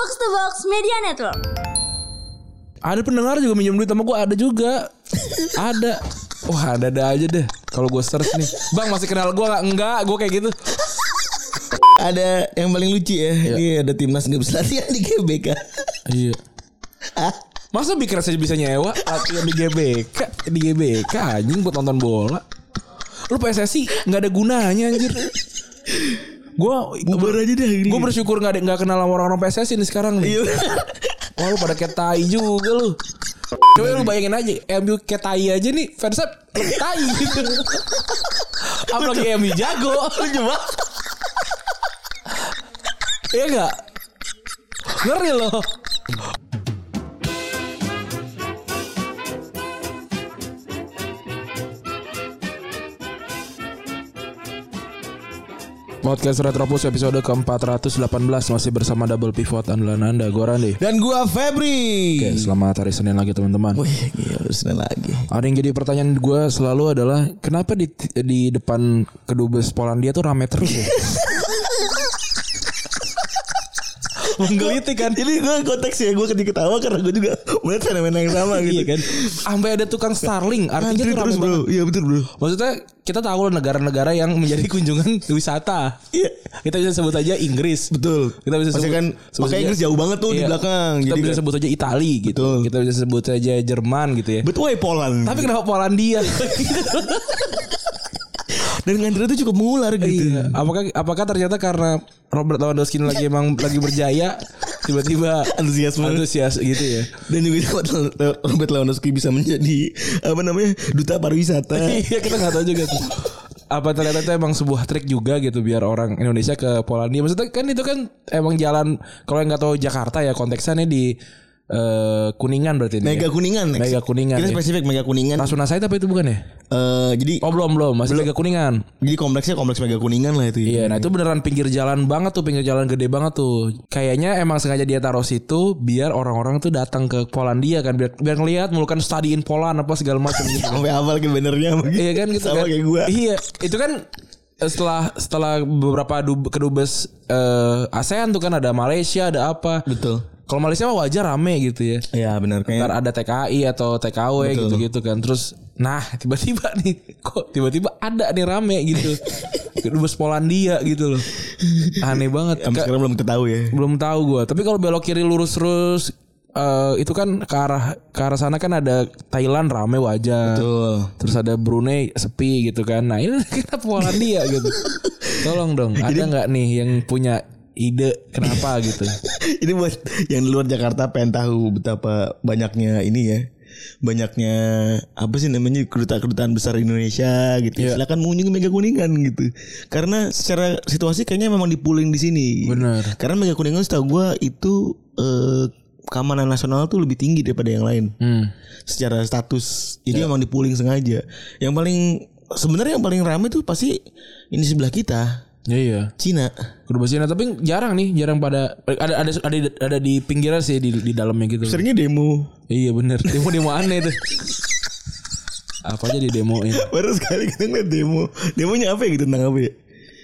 Box to Box Media Network. Ada pendengar juga minjem duit sama gue ada juga. ada. Wah ada ada aja deh. Kalau gue search nih, bang masih kenal gue nggak? Enggak, gue kayak gitu. Ada yang paling lucu ya. Ini ada timnas nggak bisa latihan di GBK. Iya. Masa Bikres aja bisa nyewa latihan di GBK, di GBK anjing buat nonton bola. Lu PSSI nggak ada gunanya anjir. Gua Bubar aja ini. Gue bersyukur nggak ada nggak kenal sama orang-orang PSSI nih sekarang nih. Iya. Wah lu pada kayak tai juga lu. Coba lu bayangin aja MU kayak tai aja nih fansnya lebih tai gitu. Apalagi MU jago. Lu coba. Iya enggak? Ngeri loh. Podcast Retropus episode ke-418 masih bersama Double Pivot andalan Anda, gue Randy. Dan gua Febri. Oke, selamat hari Senin lagi teman-teman. Wih, gila Senin lagi. Ada yang jadi pertanyaan gue selalu adalah kenapa di di depan kedubes Polandia tuh rame terus ya? Menggelitik kan? Ini gue konteks ya gue ketika ketawa karena gue juga melihat fenomena yang sama gitu Iya kan? Sampai ada tukang Starling, artinya tuh rame terus bro. Iya betul bro. Maksudnya kita tahu lah negara-negara yang menjadi kunjungan wisata. Iya. Kita bisa sebut aja Inggris. Betul. Kita bisa sebut, kan sebut makanya Inggris jauh banget tuh di Iya. belakang. Kita Jadi bisa kan- sebut aja Itali gitu. Betul. Kita bisa sebut saja Jerman gitu ya. Why Poland? Tapi kenapa Polandia? Dan ngantri itu cukup mengular gitu. Iya. Apakah apakah ternyata karena Robert Lewandowski lagi emang lagi berjaya tiba-tiba Antusiasme. antusias gitu ya. Dan juga Robert Lewandowski bisa menjadi apa namanya duta pariwisata. Iya kita nggak tahu juga tuh. Apa ternyata itu emang sebuah trik juga gitu biar orang Indonesia ke Polandia. Maksudnya kan itu kan emang jalan kalau yang nggak tahu Jakarta ya konteksnya nih di eh, Kuningan berarti ini. Mega ya? Kuningan next. Mega Kuningan. Kita ya. spesifik Mega Kuningan. Rasuna Said apa itu bukan ya? Eh, jadi Oh belum belum masih Mega Kuningan. jadi kompleksnya kompleks Mega Kuningan lah itu. Iya, nah itu beneran pinggir jalan banget tuh, pinggir jalan gede banget tuh. Kayaknya emang sengaja dia taruh situ biar orang-orang tuh datang ke Polandia kan, biar biar ngelihat mulu kan study in Poland apa segala macam gitu. Sampai hafal ke benernya iya kan gitu Sama kan. kayak gua. Iya, itu kan eh, setelah setelah beberapa dub- kedubes eh, ASEAN tuh kan ada Malaysia, ada apa. Betul. Kalau Malaysia mah wajar rame gitu ya. Iya benar kayak Ntar ada TKI atau TKW gitu-gitu kan. Terus nah tiba-tiba nih kok tiba-tiba ada nih rame gitu. Kedubes Polandia gitu loh. Aneh banget. sampai Ka- sekarang belum kita tahu ya. belum tahu gua. Tapi kalau belok kiri lurus terus eh, itu kan ke arah ke arah sana kan ada Thailand rame wajar. Betul. Terus ada Brunei sepi gitu kan. Nah, ini kita Polandia gitu. Tolong dong, ada nggak nih yang punya ide kenapa gitu? ini buat yang di luar Jakarta pengen tahu betapa banyaknya ini ya banyaknya apa sih namanya kedutaan-kedutaan besar Indonesia gitu Iya. silakan mengunjungi Mega Kuningan gitu karena secara situasi kayaknya memang dipuling di sini Bener. karena Mega Kuningan setahu gua itu eh, keamanan nasional tuh lebih tinggi daripada yang lain Hmm. secara status jadi Iya. memang dipuling sengaja yang paling sebenarnya yang paling ramai tuh pasti ini sebelah kita Ya iya. Cina Kedubes Cina tapi jarang nih, jarang pada ada ada ada ada di pinggirnya sih di di dalamnya gitu. seringnya demo Iya bener Demo demo aneh tuh. Apa aja di demoin. Baru sekali kita ngeliat demo Demonya apa ya gitu tentang apa ya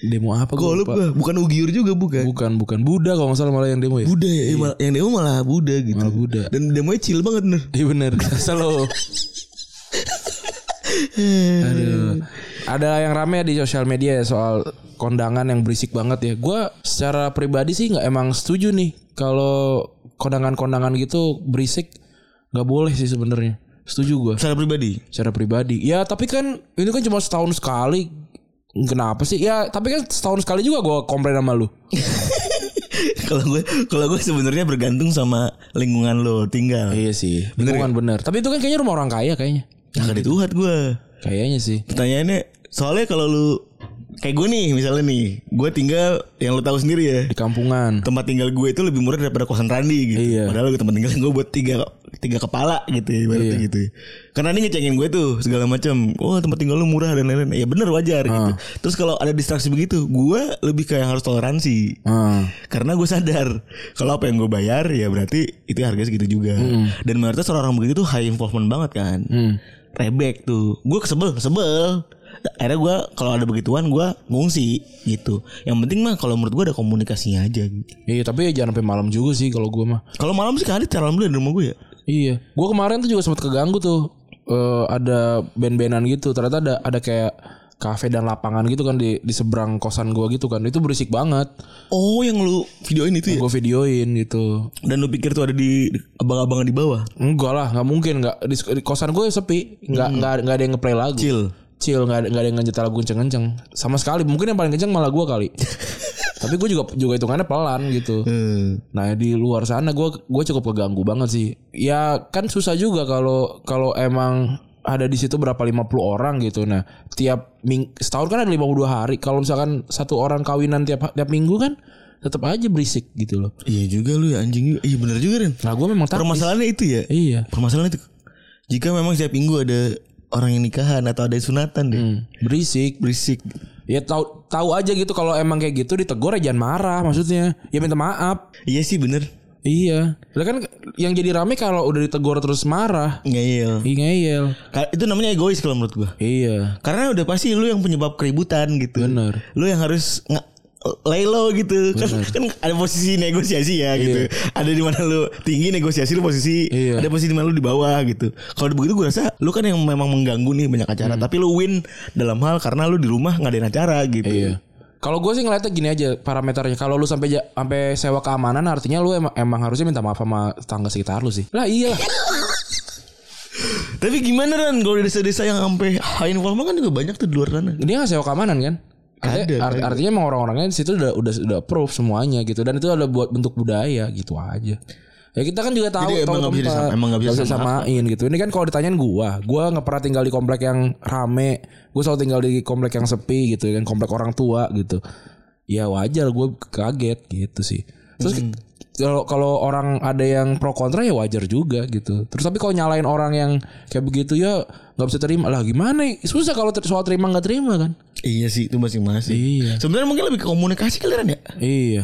Demo apa Gue gua lupa lupa. Bukan Ugyur juga bukan Bukan bukan Buddha kalau nggak salah malah yang demo ya. Buddha ya eh, malah- Yang demo malah Buddha gitu Malah Buddha. Dan demonya chill banget bener Iya bener Asal lo Aduh. Ada yang rame di sosial media ya soal kondangan yang berisik banget ya. Gue secara pribadi sih nggak emang setuju nih kalau kondangan-kondangan gitu berisik nggak boleh sih sebenarnya. Setuju gue Secara pribadi secara pribadi. Ya tapi kan ini kan cuma setahun sekali. Kenapa sih? Ya tapi kan setahun sekali juga gue komplain sama lu. Kalau gue Kalau gue sebenarnya bergantung sama Lingkungan lo tinggal Iya sih. Lingkungan bener. Tapi itu kan kayaknya rumah orang kaya kayaknya. Nah di Tuhan gue Kayaknya sih. Pertanyaannya Soalnya kalau lu Kayak gue nih misalnya nih Gue tinggal Yang lu tahu sendiri ya Di kampungan. tempat tinggal gue itu lebih murah daripada kosan Randi gitu. Iya. Padahal tempat tinggal gue buat tiga tiga kepala gitu ya, ibaratnya Iya. gitu. Karena ini ngecengin gue tuh segala macam. Oh tempat tinggal lu murah dan lain-lain. Ya bener wajar gitu. Ah. Terus kalau ada distraksi begitu, gue lebih kayak harus toleransi. Ah. Karena gue sadar kalau apa yang gue bayar ya berarti itu harga segitu juga. Dan mayoritas orang-orang begitu tuh high involvement banget kan. Hmm. Rebek tuh. Gue kesebel, kesebel. Akhirnya gue kalau ada begituan gue ngungsi gitu. Yang penting mah kalau menurut gue ada komunikasinya aja. Gitu. Iya tapi ya jangan sampai malam juga sih kalau gue mah. Kalau malam sih kali alhamdulillah di rumah gue ya. Iya. Gue kemarin tuh juga sempat keganggu tuh. Eh ada band-bandan gitu. Ternyata ada ada kayak kafe dan lapangan gitu kan di di seberang kosan gue gitu kan. Itu berisik banget. Oh yang lu videoin itu ya? Gue videoin gitu. Dan lu pikir tuh ada di abang-abangan di bawah? Enggak lah, nggak mungkin nggak di, di kosan gue sepi, nggak nggak nggak ada yang ngeplay lagu. Chill. Chill nggak ada nggak ada yang ngejetal lagu kenceng-kenceng sama sekali. Mungkin yang paling kenceng malah gue kali. Tapi gue juga juga hitungannya pelan gitu. Hmm. Nah di luar sana gue gue cukup keganggu banget sih. Ya kan susah juga kalau kalau emang ada di situ berapa 50 orang gitu. Nah tiap ming setahun kan ada 52 hari. Kalau misalkan satu orang kawinan tiap tiap minggu kan tetap aja berisik gitu loh. Iya juga lu ya anjing. Iya bener juga Ren. Nah gue memang takut. Permasalahannya itu ya. Iya. Permasalahan itu. Jika memang setiap minggu ada orang yang nikahan atau ada sunatan deh. Hmm, berisik. Berisik. Ya tahu tahu aja gitu kalau emang kayak gitu ditegur ya jangan marah maksudnya. Ya minta maaf. Iya sih bener. Iya. Lah kan yang jadi rame kalau udah ditegur terus marah. Ngeyel. Ih ngeyel. Itu namanya egois kalau menurut gua. Iya. Karena udah pasti lu yang penyebab keributan gitu. Bener. Lu yang harus nge- lay low gitu. Kan, kan ada posisi negosiasi ya gitu. Ada di mana lu tinggi negosiasi lu posisi, Iya. ada posisi di mana lu di bawah gitu. Kalau begitu gua rasa lu kan yang memang mengganggu nih banyak acara, tapi lu win dalam hal karena lu di rumah ngadain acara gitu. Iya. Kalau gue sih ngeliatnya gini aja parameternya. Kalau lu sampai sampai sewa keamanan artinya lu emang, emang harusnya minta maaf sama tetangga sekitar lu sih. Lah iya. Tapi gimana kan kalau di desa-desa yang sampai high involvement kan juga banyak tuh di luar sana. Dia nggak sewa keamanan kan? Artinya, Ada, art- artinya emang orang-orangnya di situ udah udah udah approve semuanya gitu dan itu ada buat bentuk budaya gitu aja. Ya kita kan juga tahu Jadi tahu emang nggak bisa tempat. disama- emang nggak bisa samain gitu. Ini kan kalau ditanyain gua, gua nggak pernah tinggal di komplek yang rame. Gua selalu tinggal di komplek yang sepi gitu kan, komplek orang tua gitu. Ya wajar gue kaget gitu sih. Terus Hmm. kalau kalau orang ada yang pro kontra ya wajar juga gitu. Terus tapi kalau nyalain orang yang kayak begitu ya nggak bisa terima lah gimana? Susah kalau ter- soal terima nggak terima kan? Iya sih itu masing-masing. Iya. Sebenarnya mungkin lebih ke komunikasi kalian ya. Iya.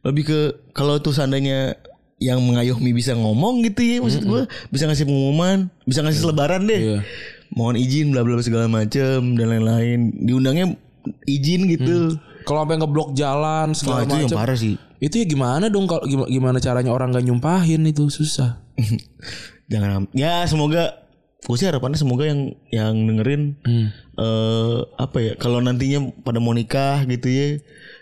Lebih ke kalau tuh seandainya yang mengayomi bisa ngomong gitu ya maksud gua bisa ngasih pengumuman, bisa ngasih selebaran deh. Iya. Mohon izin bla bla segala macem dan lain-lain. Diundangnya izin gitu. Kalau sampai ngeblok jalan segala itu yang macam. parah sih. Itu ya gimana dong kalau gimana, gimana caranya orang gak nyumpahin itu susah. Jangan ya semoga gue sih harapannya semoga yang yang dengerin Hmm. eh apa ya kalau nantinya pada mau nikah gitu ya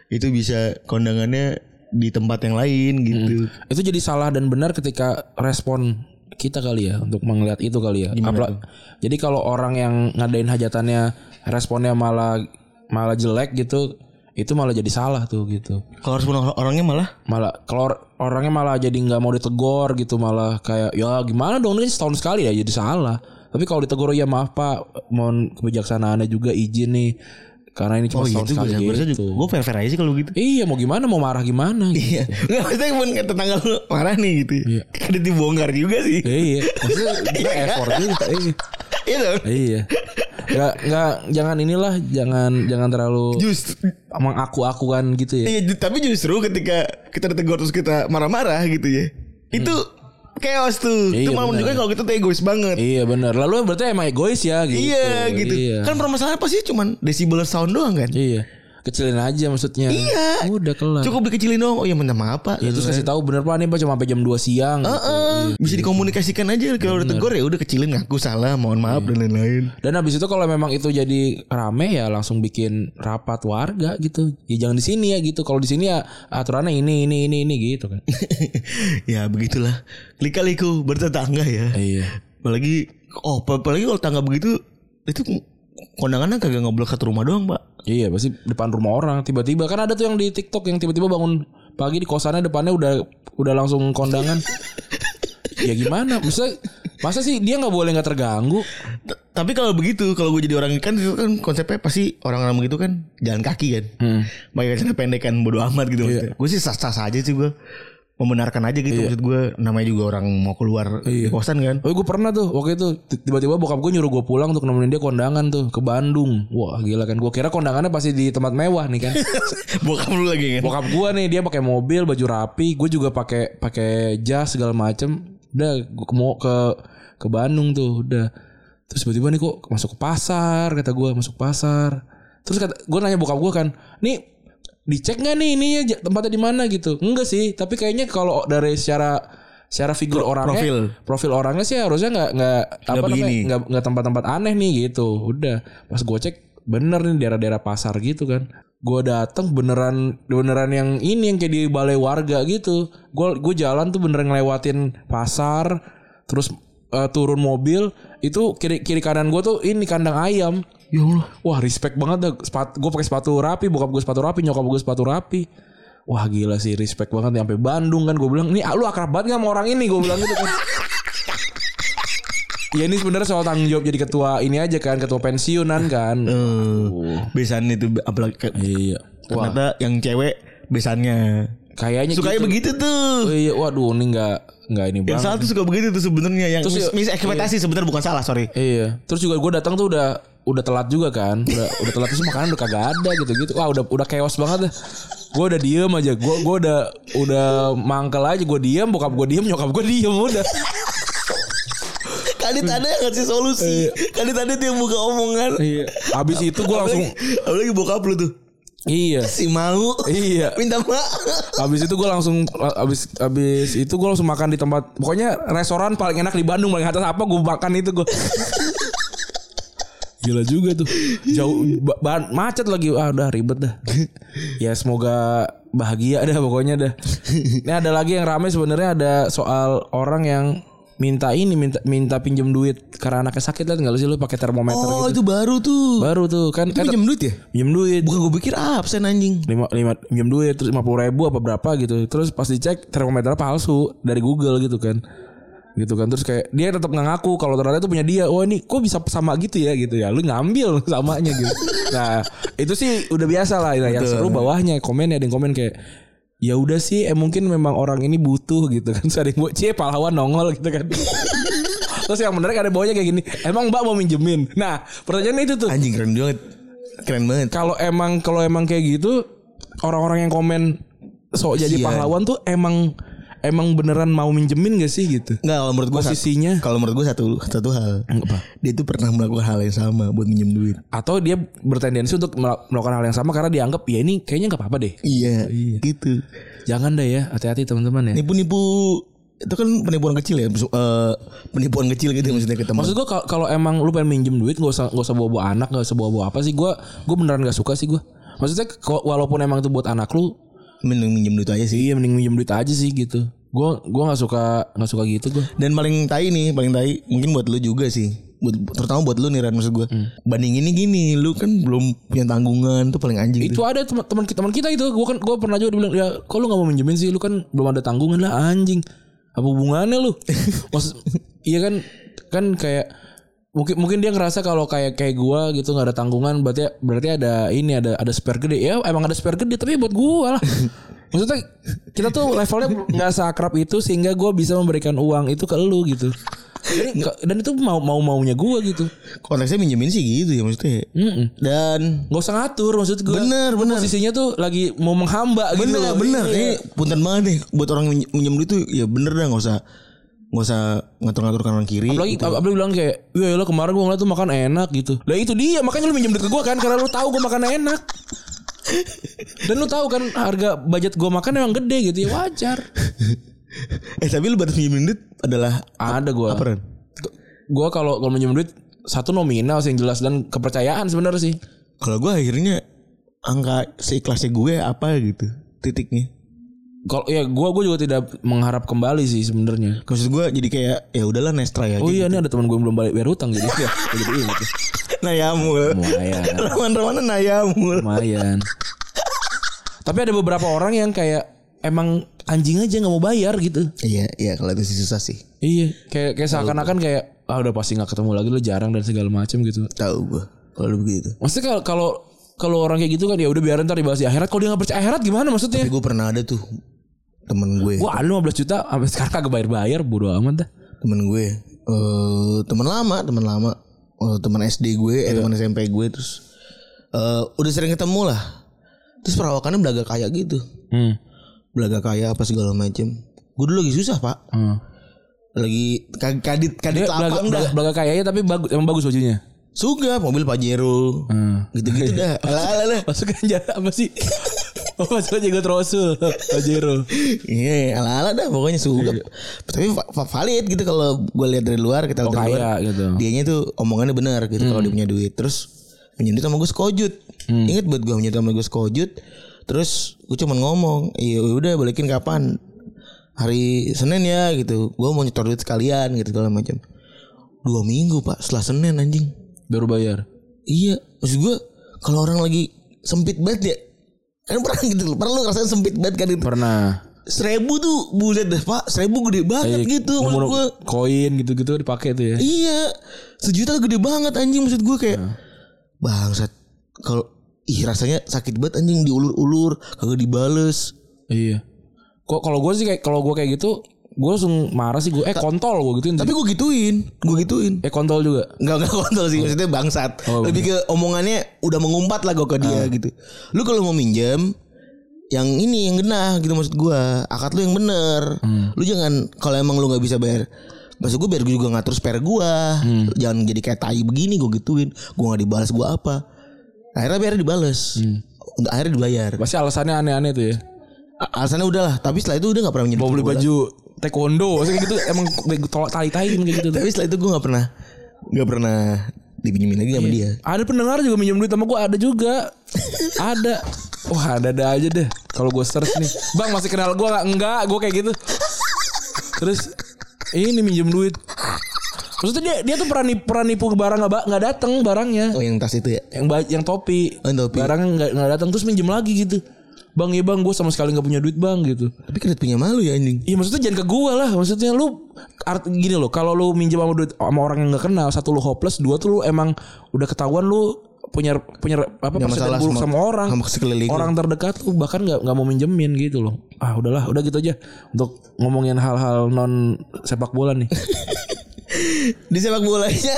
itu bisa kondangannya di tempat yang lain gitu. Itu jadi salah dan benar ketika respon kita kali ya untuk melihat itu kali ya. Apla- jadi kalau orang yang ngadain hajatannya responnya malah malah jelek gitu, itu malah jadi salah tuh gitu. Kalau harus orang orangnya malah Malah kalau or- orangnya malah jadi nggak mau ditegur gitu malah kayak ya gimana dong ini setahun sekali ya jadi salah. Tapi kalau ditegur ya maaf Pak, mohon kebijaksanaannya juga izin nih karena ini cuma oh setahun itu sekali gue harusnya gitu. gue fair fair aja sih kalau gitu. Iya mau gimana mau marah gimana gitu. Iya, nggak maksudnya pun tetangga lu marah nih gitu. Iya. Kan dibongkar juga sih. iya, maksudnya kita effort juga. Iya. Iya. Nggak nggak jangan inilah jangan jangan terlalu Justru mengaku-akukan gitu ya. iya, tapi justru ketika kita ditegur terus kita marah-marah gitu ya. Itu chaos tuh. Iya, itu malah menunjukkan kalau kita tuh egois banget. Iya benar. Lalu berarti emang egois ya gitu. Iya gitu. Iya. Kan permasalahan pasti cuman desibel sound doang kan? Iya. Kecilin aja maksudnya. Iya. Udah kelar. Cukup dikecilin doang. Oh iya minta maaf pak. Ya, terus kasih tahu bener pak nih pak cuma sampai jam 2 siang. gitu. Heeh. Bisa dikomunikasikan aja kalau udah tegur ya udah kecilin ngaku salah, mohon maaf Iya. dan lain-lain. Dan habis itu kalau memang itu jadi rame ya langsung bikin rapat warga gitu. Ya jangan di sini ya gitu. Kalau di sini ya aturannya ini ini ini ini gitu kan. ya begitulah. Lika-liku bertetangga ya. iya. Apalagi oh apalagi kalau tangga begitu itu kondangannya kagak ngobrol satu rumah doang, Pak. Iya pasti depan rumah orang tiba-tiba kan ada tuh yang di TikTok yang tiba-tiba bangun pagi di kosannya depannya udah udah langsung kondangan. ya gimana? Masa masa sih dia nggak boleh nggak terganggu? T- Tapi kalau begitu, kalau gue jadi orang kan itu kan konsepnya pasti orang-orang begitu kan jalan kaki kan. Hmm. Pakai celana pendek kan bodo amat gitu maksudnya. Gue sih sah-sah aja sih gue. Membenarkan aja gitu maksud gue namanya juga orang mau keluar di kosan kan. Oh gue pernah tuh waktu itu tiba-tiba bokap gue nyuruh gue pulang untuk nemenin dia kondangan tuh ke Bandung. Wah gila kan gue kira kondangannya pasti di tempat mewah nih kan. Bokap lu lagi kan. bokap gue nih dia pakai mobil baju rapi, gue juga pakai pakai jas segala macem. Udah gue mau ke ke Bandung tuh udah. Terus tiba-tiba nih kok masuk ke pasar kata gue masuk pasar. Terus kata gue nanya bokap gue kan, nih dicek nggak nih ini tempatnya di mana gitu? Enggak sih, tapi kayaknya kalau dari secara secara figur orangnya, profil. profil orangnya sih harusnya nggak nggak apa namanya begini. nggak nggak tempat-tempat aneh nih gitu. Udah pas gue cek bener nih daerah-daerah pasar gitu kan. Gue dateng beneran beneran yang ini yang kayak di balai warga gitu. Gue gue jalan tuh beneran ngelewatin pasar, terus eh, turun mobil itu kiri kiri kanan gue tuh ini kandang ayam. Ya Allah. Wah respect banget dah. Sepatu, gue pakai sepatu rapi, bokap gue sepatu rapi, nyokap gue sepatu rapi. Wah gila sih respect banget sampai Bandung kan gue bilang nih lu akrab banget gak sama orang ini gue bilang gitu kan. ya ini sebenarnya soal tanggung jawab jadi ketua ini aja kan ketua pensiunan kan. Eh, besan itu apalagi Iya. Wah ternyata yang cewek besannya. Kayaknya Sukanya gitu. begitu tuh. Oh, iya, waduh ini nggak nggak ini Yang banget. salah tuh suka begitu tuh sebenarnya yang Terus mis, ya- mis ekspektasi sebenarnya bukan salah sorry. Iya. Terus juga gue datang tuh udah udah telat juga kan. Udah udah telat terus makanan udah kagak ada gitu-gitu. Wah udah udah chaos banget dah. Gue udah diem aja. Gue gue udah udah mangkel aja. Gue diem, bokap gue diem, nyokap gue diem udah. Kadit ada yang ngasih solusi. Kadit ada tuh yang buka omongan. Iya. Abis itu gue langsung Apalagi, apalagi bokap lu tuh. Iya. Si mau. Iya. Minta maaf. Abis itu gue langsung abis abis itu gue langsung makan di tempat pokoknya restoran paling enak di Bandung paling atas apa gue makan itu gue. Gila juga tuh. Jauh ba- ba- macet lagi. Ah udah ribet dah. Ya semoga bahagia dah pokoknya dah. Ini ada lagi yang rame sebenarnya ada soal orang yang minta ini minta minta pinjam duit karena anaknya sakit lihat nggak lu sih lu pakai termometer Oh gitu. itu baru tuh. Baru tuh kan Itu pinjam duit ya? pinjam duit Bukan gue pikir absen anjing. lima lima pinjam duit terus lima puluh ribu apa berapa gitu terus pas dicek termometernya palsu dari Google gitu kan gitu kan terus kayak dia tetap nggak ngaku kalau ternyata itu punya dia oh ini kok bisa sama gitu ya gitu ya lu ngambil samanya gitu nah itu sih udah biasa lah nah, yang seru bawahnya komen ada yang komen kayak ya udah sih eh mungkin memang orang ini butuh gitu kan yang buat cie pahlawan nongol gitu kan terus yang menarik ada bawahnya kayak gini emang mbak mau minjemin nah pertanyaannya itu tuh Anjing keren banget. Keren banget. kalau emang kalau emang kayak gitu orang-orang yang komen sok jadi Kasian. pahlawan tuh emang emang beneran mau minjemin gak sih gitu Enggak kalau menurut gue posisinya Kalau menurut gue satu satu hal. apa Dia tuh pernah melakukan hal yang sama buat minjem duit. atau dia bertendensi untuk mel- melakukan hal yang sama karena dianggap ya ini kayaknya nggak apa-apa deh Iya, gitu. jangan deh ya hati-hati teman-teman ya Nipu-nipu itu kan penipuan kecil ya, eh, penipuan kecil gitu maksudnya teman. maksud gua kal- kalau emang lu pengen minjem duit gak usah gak usah bawa bawa anak gak usah bawa bawa apa sih gua gua beneran gak suka sih gua maksudnya walaupun emang itu buat anak lu Mending minjem duit aja sih. iya mending minjem duit aja sih gitu gua gua nggak suka nggak suka gitu gua Dan paling tai nih, paling tai mungkin buat lu juga sih. Buat, terutama buat lu nih Ran maksud gue. Banding ini gini, lu kan belum punya tanggungan tuh paling anjing Itu ada teman teman kita teman kita itu. Gua kan gua pernah juga dibilang ya, kok lu enggak mau minjemin sih? Lu kan belum ada tanggungan lah anjing. Apa hubungannya lu? Maksud iya kan kan kayak mungkin mungkin dia ngerasa kalau kayak kayak gua gitu nggak ada tanggungan berarti berarti ada ini ada ada spare gede ya emang ada spare gede tapi buat gua lah maksudnya kita tuh levelnya nggak seakrab itu sehingga gua bisa memberikan uang itu ke lu gitu Jadi dan itu mau mau maunya gua gitu Konteksnya minjemin sih gitu ya maksudnya. Mm-mm. Dan Nggak usah ngatur maksud gue Bener, bener. Posisinya tuh lagi mau menghamba gitu bener loh. bener Iya. ini punten banget nih buat orang minjem- minjem duit tuh ya bener dah nggak usah nggak usah ngatur-ngatur kanan kiri. Apalagi gitu. apalagi bilang kayak Ya lo kemarin gue ngeliat tuh makan enak gitu Lah itu dia makanya lu minjem duit ke gue kan Karena lu tahu gue makan enak Dan lu tahu kan harga budget gue makan emang gede gitu ya wajar eh tapi lu batas minjem duit adalah Ada gue apa Ran? Gue kalau kalau minjem duit Satu nominal sih yang jelas Dan kepercayaan sebenarnya sih Kalau gue akhirnya angka seikhlasnya gue apa gitu titiknya. Kalau ya gue gue juga tidak mengharap kembali sih sebenarnya. Maksud gue jadi kayak ya udahlah Nestra ya. Oh iya ini ada teman gue yang belum balik bayar utang jadi ya jadi ingat ya. Nayamul. Lumayan. Raman-raman Nayamul. Lumayan. Tapi ada beberapa orang yang kayak emang anjing aja nggak mau bayar gitu. Iya iya kalau itu sih susah sih. Iya, kayak kayak seakan-akan kayak ah udah pasti nggak ketemu lagi lo jarang dan segala macam gitu. Tahu gue kalau begitu. Maksudnya kalau kalau kalau orang kayak gitu kan ya udah biarin ntar dibahas di akhirat. Kalau dia nggak percaya akhirat gimana maksudnya? Tapi gue pernah ada tuh temen gue. Wah, lu 15 juta sampai sekarang kagak bayar-bayar bodo amat dah. temen gue eh temen lama temen lama Eh, temen SD gue eh temen SMP gue terus eh udah sering ketemu lah terus perawakannya belaga kaya gitu Hmm. belaga kaya apa segala macem gue dulu lagi susah pak Hmm. lagi kadit kadit Dia belaga, lapang dah. belaga, kayaknya tapi bagus emang bagus bajunya. Suga mobil Pajero. Hmm. Gitu-gitu dah. Ala-ala dah. Masuk aja apa sih? Oh, masuk aja Rasul, Pajero. Iya, ala-ala dah pokoknya suga. Tapi va- va- valid gitu kalau gue lihat dari luar kita lihat Oh, dari luar. gitu. Dianya tuh omongannya benar gitu kalau dia punya duit. Terus duit sama gue sekojut. Ingat buat gue duit sama gue sekojut. Terus gue cuma ngomong, iya udah balikin kapan? Hari Senin ya gitu. Gue mau nyetor duit sekalian gitu segala macam. Dua minggu pak setelah Senin anjing. Baru bayar. Iya, maksud gue kalau orang lagi sempit banget ya. Kan pernah gitu, pernah lu ngerasain sempit banget kan itu. Pernah. Seribu tuh buset dah pak Seribu gede banget gitu Maksud gue koin gitu-gitu dipakai tuh ya. Iya Sejuta gede banget anjing Maksud gue kayak Iya. Bangsat Kalau Ih rasanya sakit banget anjing Diulur-ulur Kagak dibales Iya. Kok kalau gue sih kayak kalau gue kayak gitu, gue langsung marah sih gue. Eh kontol gue gituin. Tapi gue gituin Gue gituin eh kontol juga. Enggak enggak kontol sih Maksudnya bangsat Oh, Lebih ke omongannya Udah mengumpat lah gue ke dia Ah. gitu Lu kalau mau minjem yang ini yang genah gitu maksud gue akad lu yang bener Hmm. lu jangan kalau emang lu nggak bisa bayar maksud gue biar gue juga ngatur spare gue Hmm. jangan jadi kayak tai begini gue gituin gue nggak dibalas gue apa akhirnya biar dibales Hmm. untuk akhirnya dibayar Pasti alasannya aneh-aneh tuh ya. Alasannya udahlah tapi setelah itu udah nggak pernah minjem Mau beli baju taekwondo, maksudnya kayak gitu emang tolak tai-tai kayak gitu. tapi setelah itu gue nggak pernah nggak pernah dipinjemin lagi sama dia Ada pendengar juga minjem duit sama gue ada juga. ada. Wah ada ada aja deh. Kalau gue search nih, bang masih kenal gue nggak? Enggak, gue kayak gitu. Terus ini minjem duit. Maksudnya dia dia tuh pernah nipu, pernah nipu barang nggak nggak datang barangnya. oh yang tas itu ya Yang yang topi. Oh, yang topi. Barangnya nggak nggak datang terus minjem lagi gitu. Bang ya bang, gue sama sekali nggak punya duit bang gitu. tapi kan punya malu ya anjing. Iya maksudnya jangan ke gua lah Maksudnya lu art, Gini loh Kalau lu minjem sama duit Sama orang yang gak kenal Satu lu hopeless Dua tuh lu emang Udah ketahuan lu Punya punya apa Punya masalah buruk sama- sama, orang. sama sekeliling orang terdekat lu bahkan nggak nggak mau minjemin gitu loh. Ah udahlah udah gitu aja untuk ngomongin hal-hal non sepak bola nih. Di sepak bolanya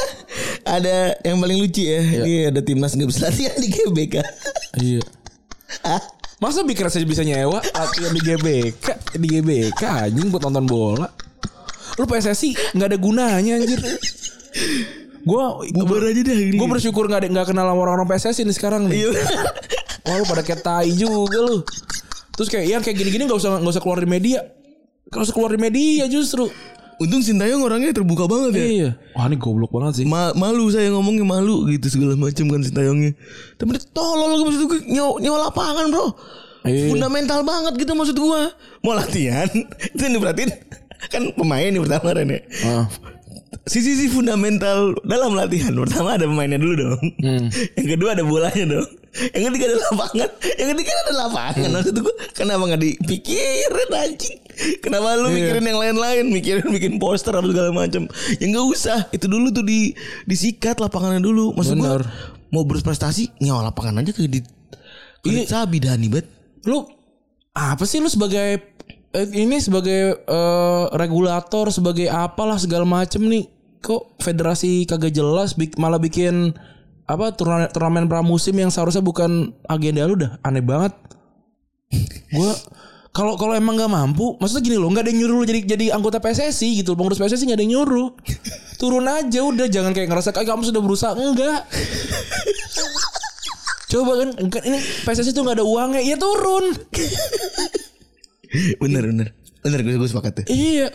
ada yang paling lucu ya. Ini ada timnas nggak bisa latihan di GBK. iya. Ah, masa bikin saya bisa nyewa latihan di GBK di GBK anjing buat nonton bola lu PSSI nggak ada gunanya anjir gua Bubar aja gini. Gue bersyukur gak, ada, gak kenal sama orang-orang PSSI nih sekarang nih. Iya. Wah lu pada kayak tai juga lu. Terus kayak yang kayak gini-gini gak usah gak usah keluar di media. Gak usah keluar di media justru. Untung Sintayong orangnya terbuka banget ya. Iya. Wah ini goblok banget sih. Ma- malu saya ngomongnya malu gitu segala macam kan Sintayongnya. Tapi dia tolol maksud gue nyawa, nyawa lapangan bro. Iya. Fundamental banget gitu maksud gue. Mau latihan itu yang diperhatiin kan pemain nih pertama Ren ya. Ah. Sisi-sisi fundamental dalam latihan. Pertama ada pemainnya dulu dong. Yang kedua ada bolanya dong. Yang ketiga ada lapangan. Yang ketiga ada lapangan. Maksud gue Kenapa gak dipikirin anjing? Kenapa lu mikirin yang lain-lain? Mikirin bikin poster apa segala macam Ya gak usah. Itu dulu tuh di Disikat lapangannya dulu. Maksud gue Bener. Mau berprestasi Nyawa lapangan aja kayak di Kayak sabi Dani bet. Lu apa sih lu sebagai eh, ini sebagai eh, regulator sebagai apalah segala macem nih kok federasi kagak jelas bik- malah bikin apa turnamen, turnamen pramusim yang seharusnya bukan agenda lu dah. Aneh banget. Gua kalau kalau emang nggak mampu maksudnya gini loh nggak ada yang nyuruh lu jadi jadi anggota PSSI gitu. Pengurus PSSI nggak ada yang nyuruh. Turun aja udah jangan kayak ngerasa kayak kamu sudah berusaha. Enggak coba kan kan ini PSSI tuh nggak ada uangnya ya turun. Bener bener. Bener gue, gue sepakat tuh. Iya.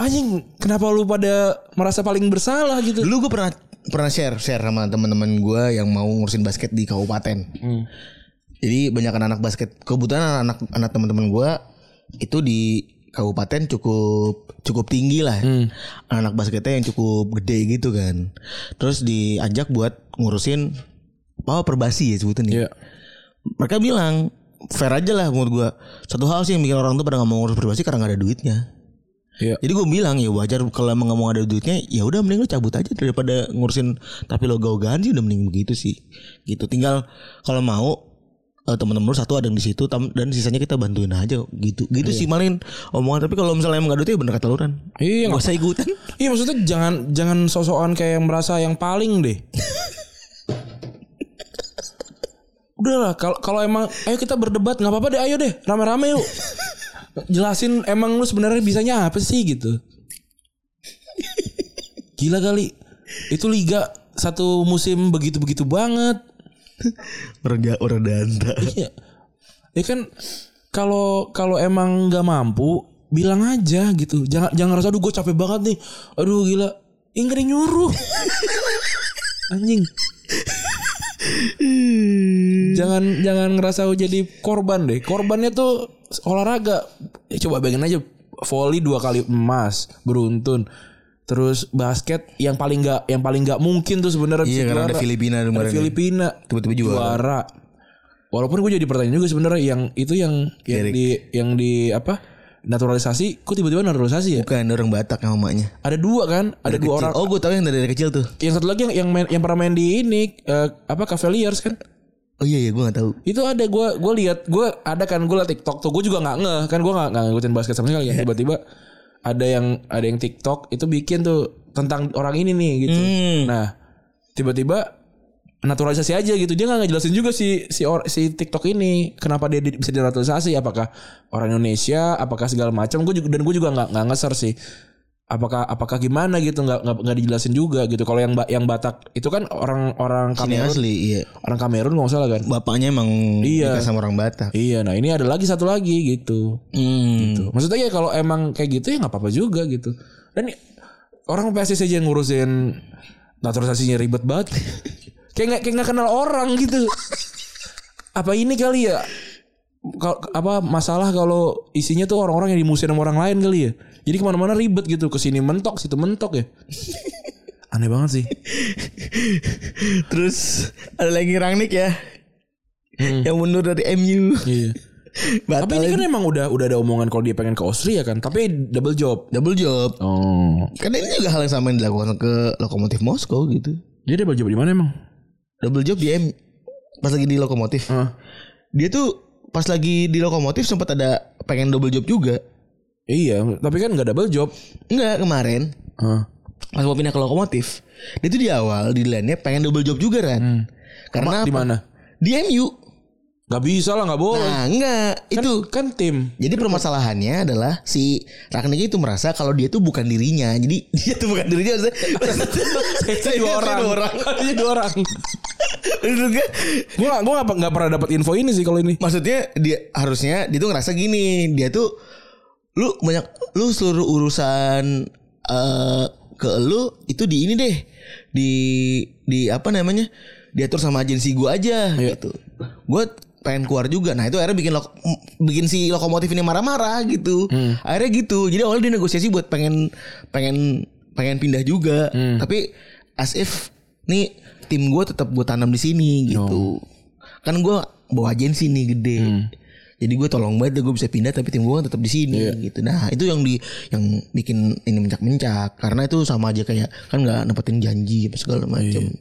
Anjing, kenapa lu pada merasa paling bersalah gitu? Dulu gue pernah pernah share share sama teman-teman gue yang mau ngurusin basket di kabupaten. Jadi banyak anak basket. Kebetulan anak anak teman-teman gue itu di kabupaten cukup cukup tinggi lah. Anak basketnya yang cukup gede gitu kan. Terus diajak buat ngurusin apa perbasi ya sebutannya. Iya. Mereka bilang fair aja lah menurut gue. Satu hal sih yang bikin orang tuh pada nggak mau ngurus perbasi karena nggak ada duitnya. Iya. Jadi gue bilang ya wajar kalau emang mau ada duitnya ya udah mending lu cabut aja daripada ngurusin tapi lo gaugan sih udah mending begitu sih. Gitu. Tinggal kalau mau eh, teman-teman lu satu ada yang di situ dan sisanya kita bantuin aja gitu. Gitu sih malin omongan tapi kalau misalnya emang gak ada duitnya bener kata lu Ran. Iya, Gak usah ikutan. Iya maksudnya jangan jangan sosokan kayak yang merasa yang paling deh. Udah lah kalau kalau emang ayo kita berdebat nggak apa-apa deh ayo deh rame-rame yuk. Jelasin emang lu sebenarnya bisanya apa sih gitu. Gila kali. Itu liga satu musim begitu-begitu banget. Orang orang danta. Iya. Ya kan kalau kalau emang nggak mampu bilang aja gitu. Jangan jangan rasa aduh gue capek banget nih. Aduh gila. Ada yang nyuruh. Anjing. jangan jangan ngerasa jadi korban deh. Korbannya tuh olahraga. Ya, coba bayangin aja volley dua kali emas beruntun. Terus basket yang paling nggak yang paling nggak mungkin tuh sebenarnya Iya karena ada. Filipina Ada kemarin. Filipina Tiba-tiba juara. juara. Walaupun gue jadi pertanyaan juga sebenarnya yang itu yang yang Derek. di yang di apa naturalisasi, kok tiba-tiba naturalisasi ya? Bukan orang Batak sama mamanya. Ada dua kan? Ada dua orang. Oh gue tahu yang dari, dari kecil tuh. Yang satu lagi yang yang, main, yang pernah main di ini eh, apa Cavaliers kan? Oh iya iya gue gak tahu. Itu ada gue gue lihat gue ada kan gue liat TikTok tuh gue juga nggak ngeh. Kan gue nggak ngikutin basket sama sekali ya. Tiba-tiba ada yang ada yang TikTok itu bikin tuh tentang orang ini nih gitu. Hmm. Nah tiba-tiba naturalisasi aja gitu. Dia nggak ngejelasin juga si si or, si TikTok ini kenapa dia di- bisa dinaturalisasi apakah orang Indonesia apakah segala macam. Gue juga dan gue juga nggak nggak ngeser sih apakah apakah gimana gitu nggak nggak dijelasin juga gitu kalau yang yang Batak itu kan orang orang Sini Kamerun asli iya. orang Kamerun nggak salah kan Bapaknya emang Iya. nikah sama orang Batak. Iya, nah ini ada lagi satu lagi gitu. Hmm. Tuh. Maksudnya ya kalau emang kayak gitu ya nggak apa-apa juga gitu. Dan orang PSSI aja yang ngurusin naturalisasinya ribet banget. kayak nggak kayak nggak kenal orang gitu. Apa ini kali ya? Kalau apa masalah kalau isinya tuh orang-orang yang dimusuhin sama orang lain kali ya? Jadi ke mana-mana ribet gitu, ke sini mentok, situ mentok ya. Aneh banget sih. Terus ada lagi Rangnick ya. Yang mundur dari MU. Iya. Tapi Batal ini kan emang udah udah ada omongan kalau dia pengen ke Austria kan, tapi double job. double job. Oh. Karena ini juga hal yang sama yang dilakukan ke Lokomotif Moskow gitu. Dia double job di mana emang? Double job di M pas lagi di Lokomotif. Hah? Dia tuh pas lagi di Lokomotif sempat ada pengen double job juga. Iya, tapi kan nggak double job. Enggak kemarin Hah. pas mau pindah ke Lokomotif. Dia tuh di awal di lainnya pengen double job juga kan. Karena Di mana? Di MU. Gak bisa lah, nggak boleh. Nah, enggak. Kan- itu kan tim. Jadi permasalahannya adalah si Ragnik itu merasa kalau dia tuh bukan dirinya. Jadi dia tuh bukan dirinya. Itu dua orang. Dua orang. Itu dua orang. Maksudnya, Gue gak, gua gak, nggak pernah dapat info ini sih kalau ini. maksudnya dia harusnya dia tuh ngerasa gini. Dia tuh lu banyak lu seluruh urusan eh ke lu itu di ini deh. Di di apa namanya? Diatur sama agensi gua aja gitu. Gue pengen keluar juga. Nah itu akhirnya bikin lok, bikin si lokomotif ini marah-marah gitu. Akhirnya gitu. Jadi awalnya dia negosiasi buat pengen pengen pengen pindah juga. Tapi as if nih tim gue tetap gue tanam di sini gitu. Kan gue bawa agensi nih gede. Jadi gue tolong banget gue bisa pindah tapi tim gue tetap di sini gitu. Nah itu yang di yang bikin ini mencak-mencak karena itu sama aja kayak kan nggak nepetin janji apa segala macam.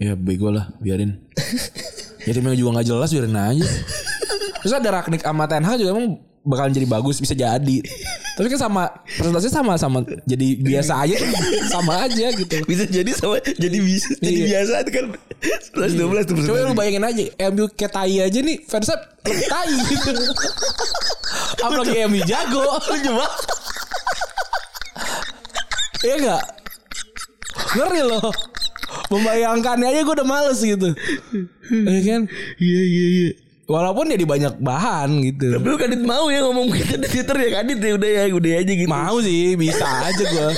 Ya bego lah, biarin. ya timnya juga gak jelas, biarin aja. Terus ada Ragnik sama Ten Hag juga emang bakalan jadi bagus, bisa jadi. Tapi kan sama presentasinya sama sama jadi biasa aja, sama aja gitu. Bisa jadi sama jadi bisa jadi Iya. biasa itu kan 11 12 tuh Coba lu bayangin aja MU kayak tai aja nih fansnya tai gitu. Apalagi MU jago. Lu coba Iya enggak? Ngeri loh. Membayangkannya aja gue udah males gitu. Iya kan? Iya iya iya. Walaupun jadi banyak bahan gitu. Tapi lu kadit mau ya ngomong gitu di Twitter ya kadit ya udah ya udah aja gitu. Mau sih, bisa aja gue.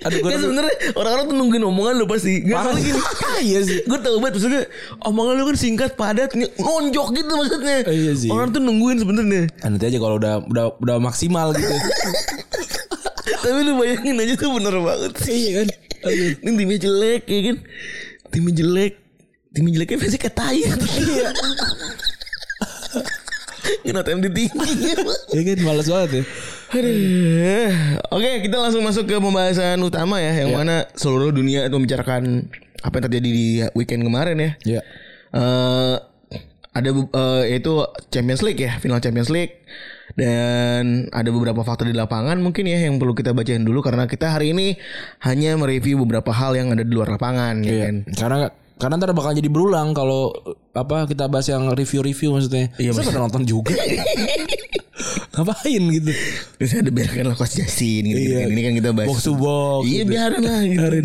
Aduh gue Kan sebenarnya orang-orang tuh nungguin omongan lu pasti. Gak soalnya gini. Iya sih. Gue tau banget maksudnya omongan lu kan singkat padat nonjok gitu maksudnya. Iya sih. Orang tuh nungguin sebenarnya. Ah, nanti aja kalau udah udah udah maksimal gitu. Tapi lu bayangin aja tuh bener banget sih. Iya kan. Ini timnya jelek ya kan. Timnya jelek. Timnya jeleknya pasti kayak tai. Iya. Kena TMD tinggi. Iya kan males banget ya. Aduh. Oke, kita langsung masuk ke pembahasan utama ya, yang mana seluruh dunia itu membicarakan apa yang terjadi di weekend kemarin ya. Iya. Eh ada be- eh, yaitu Champions League ya, final Champions League. Dan ada beberapa fakta di lapangan mungkin ya yang perlu kita bacain dulu karena kita hari ini hanya mereview beberapa hal yang ada di luar lapangan ya Iya. kan. Karena karena ntar bakal jadi berulang kalau apa kita bahas yang review-review maksudnya. Iya, Saya pada nonton juga. Ngapain gitu? Terus ada biarkanlah Coach Jasin gitu, Iya. kan. Ini kan kita bahas. Box to box. Iya gitu. biarin lah gitu. Aduh,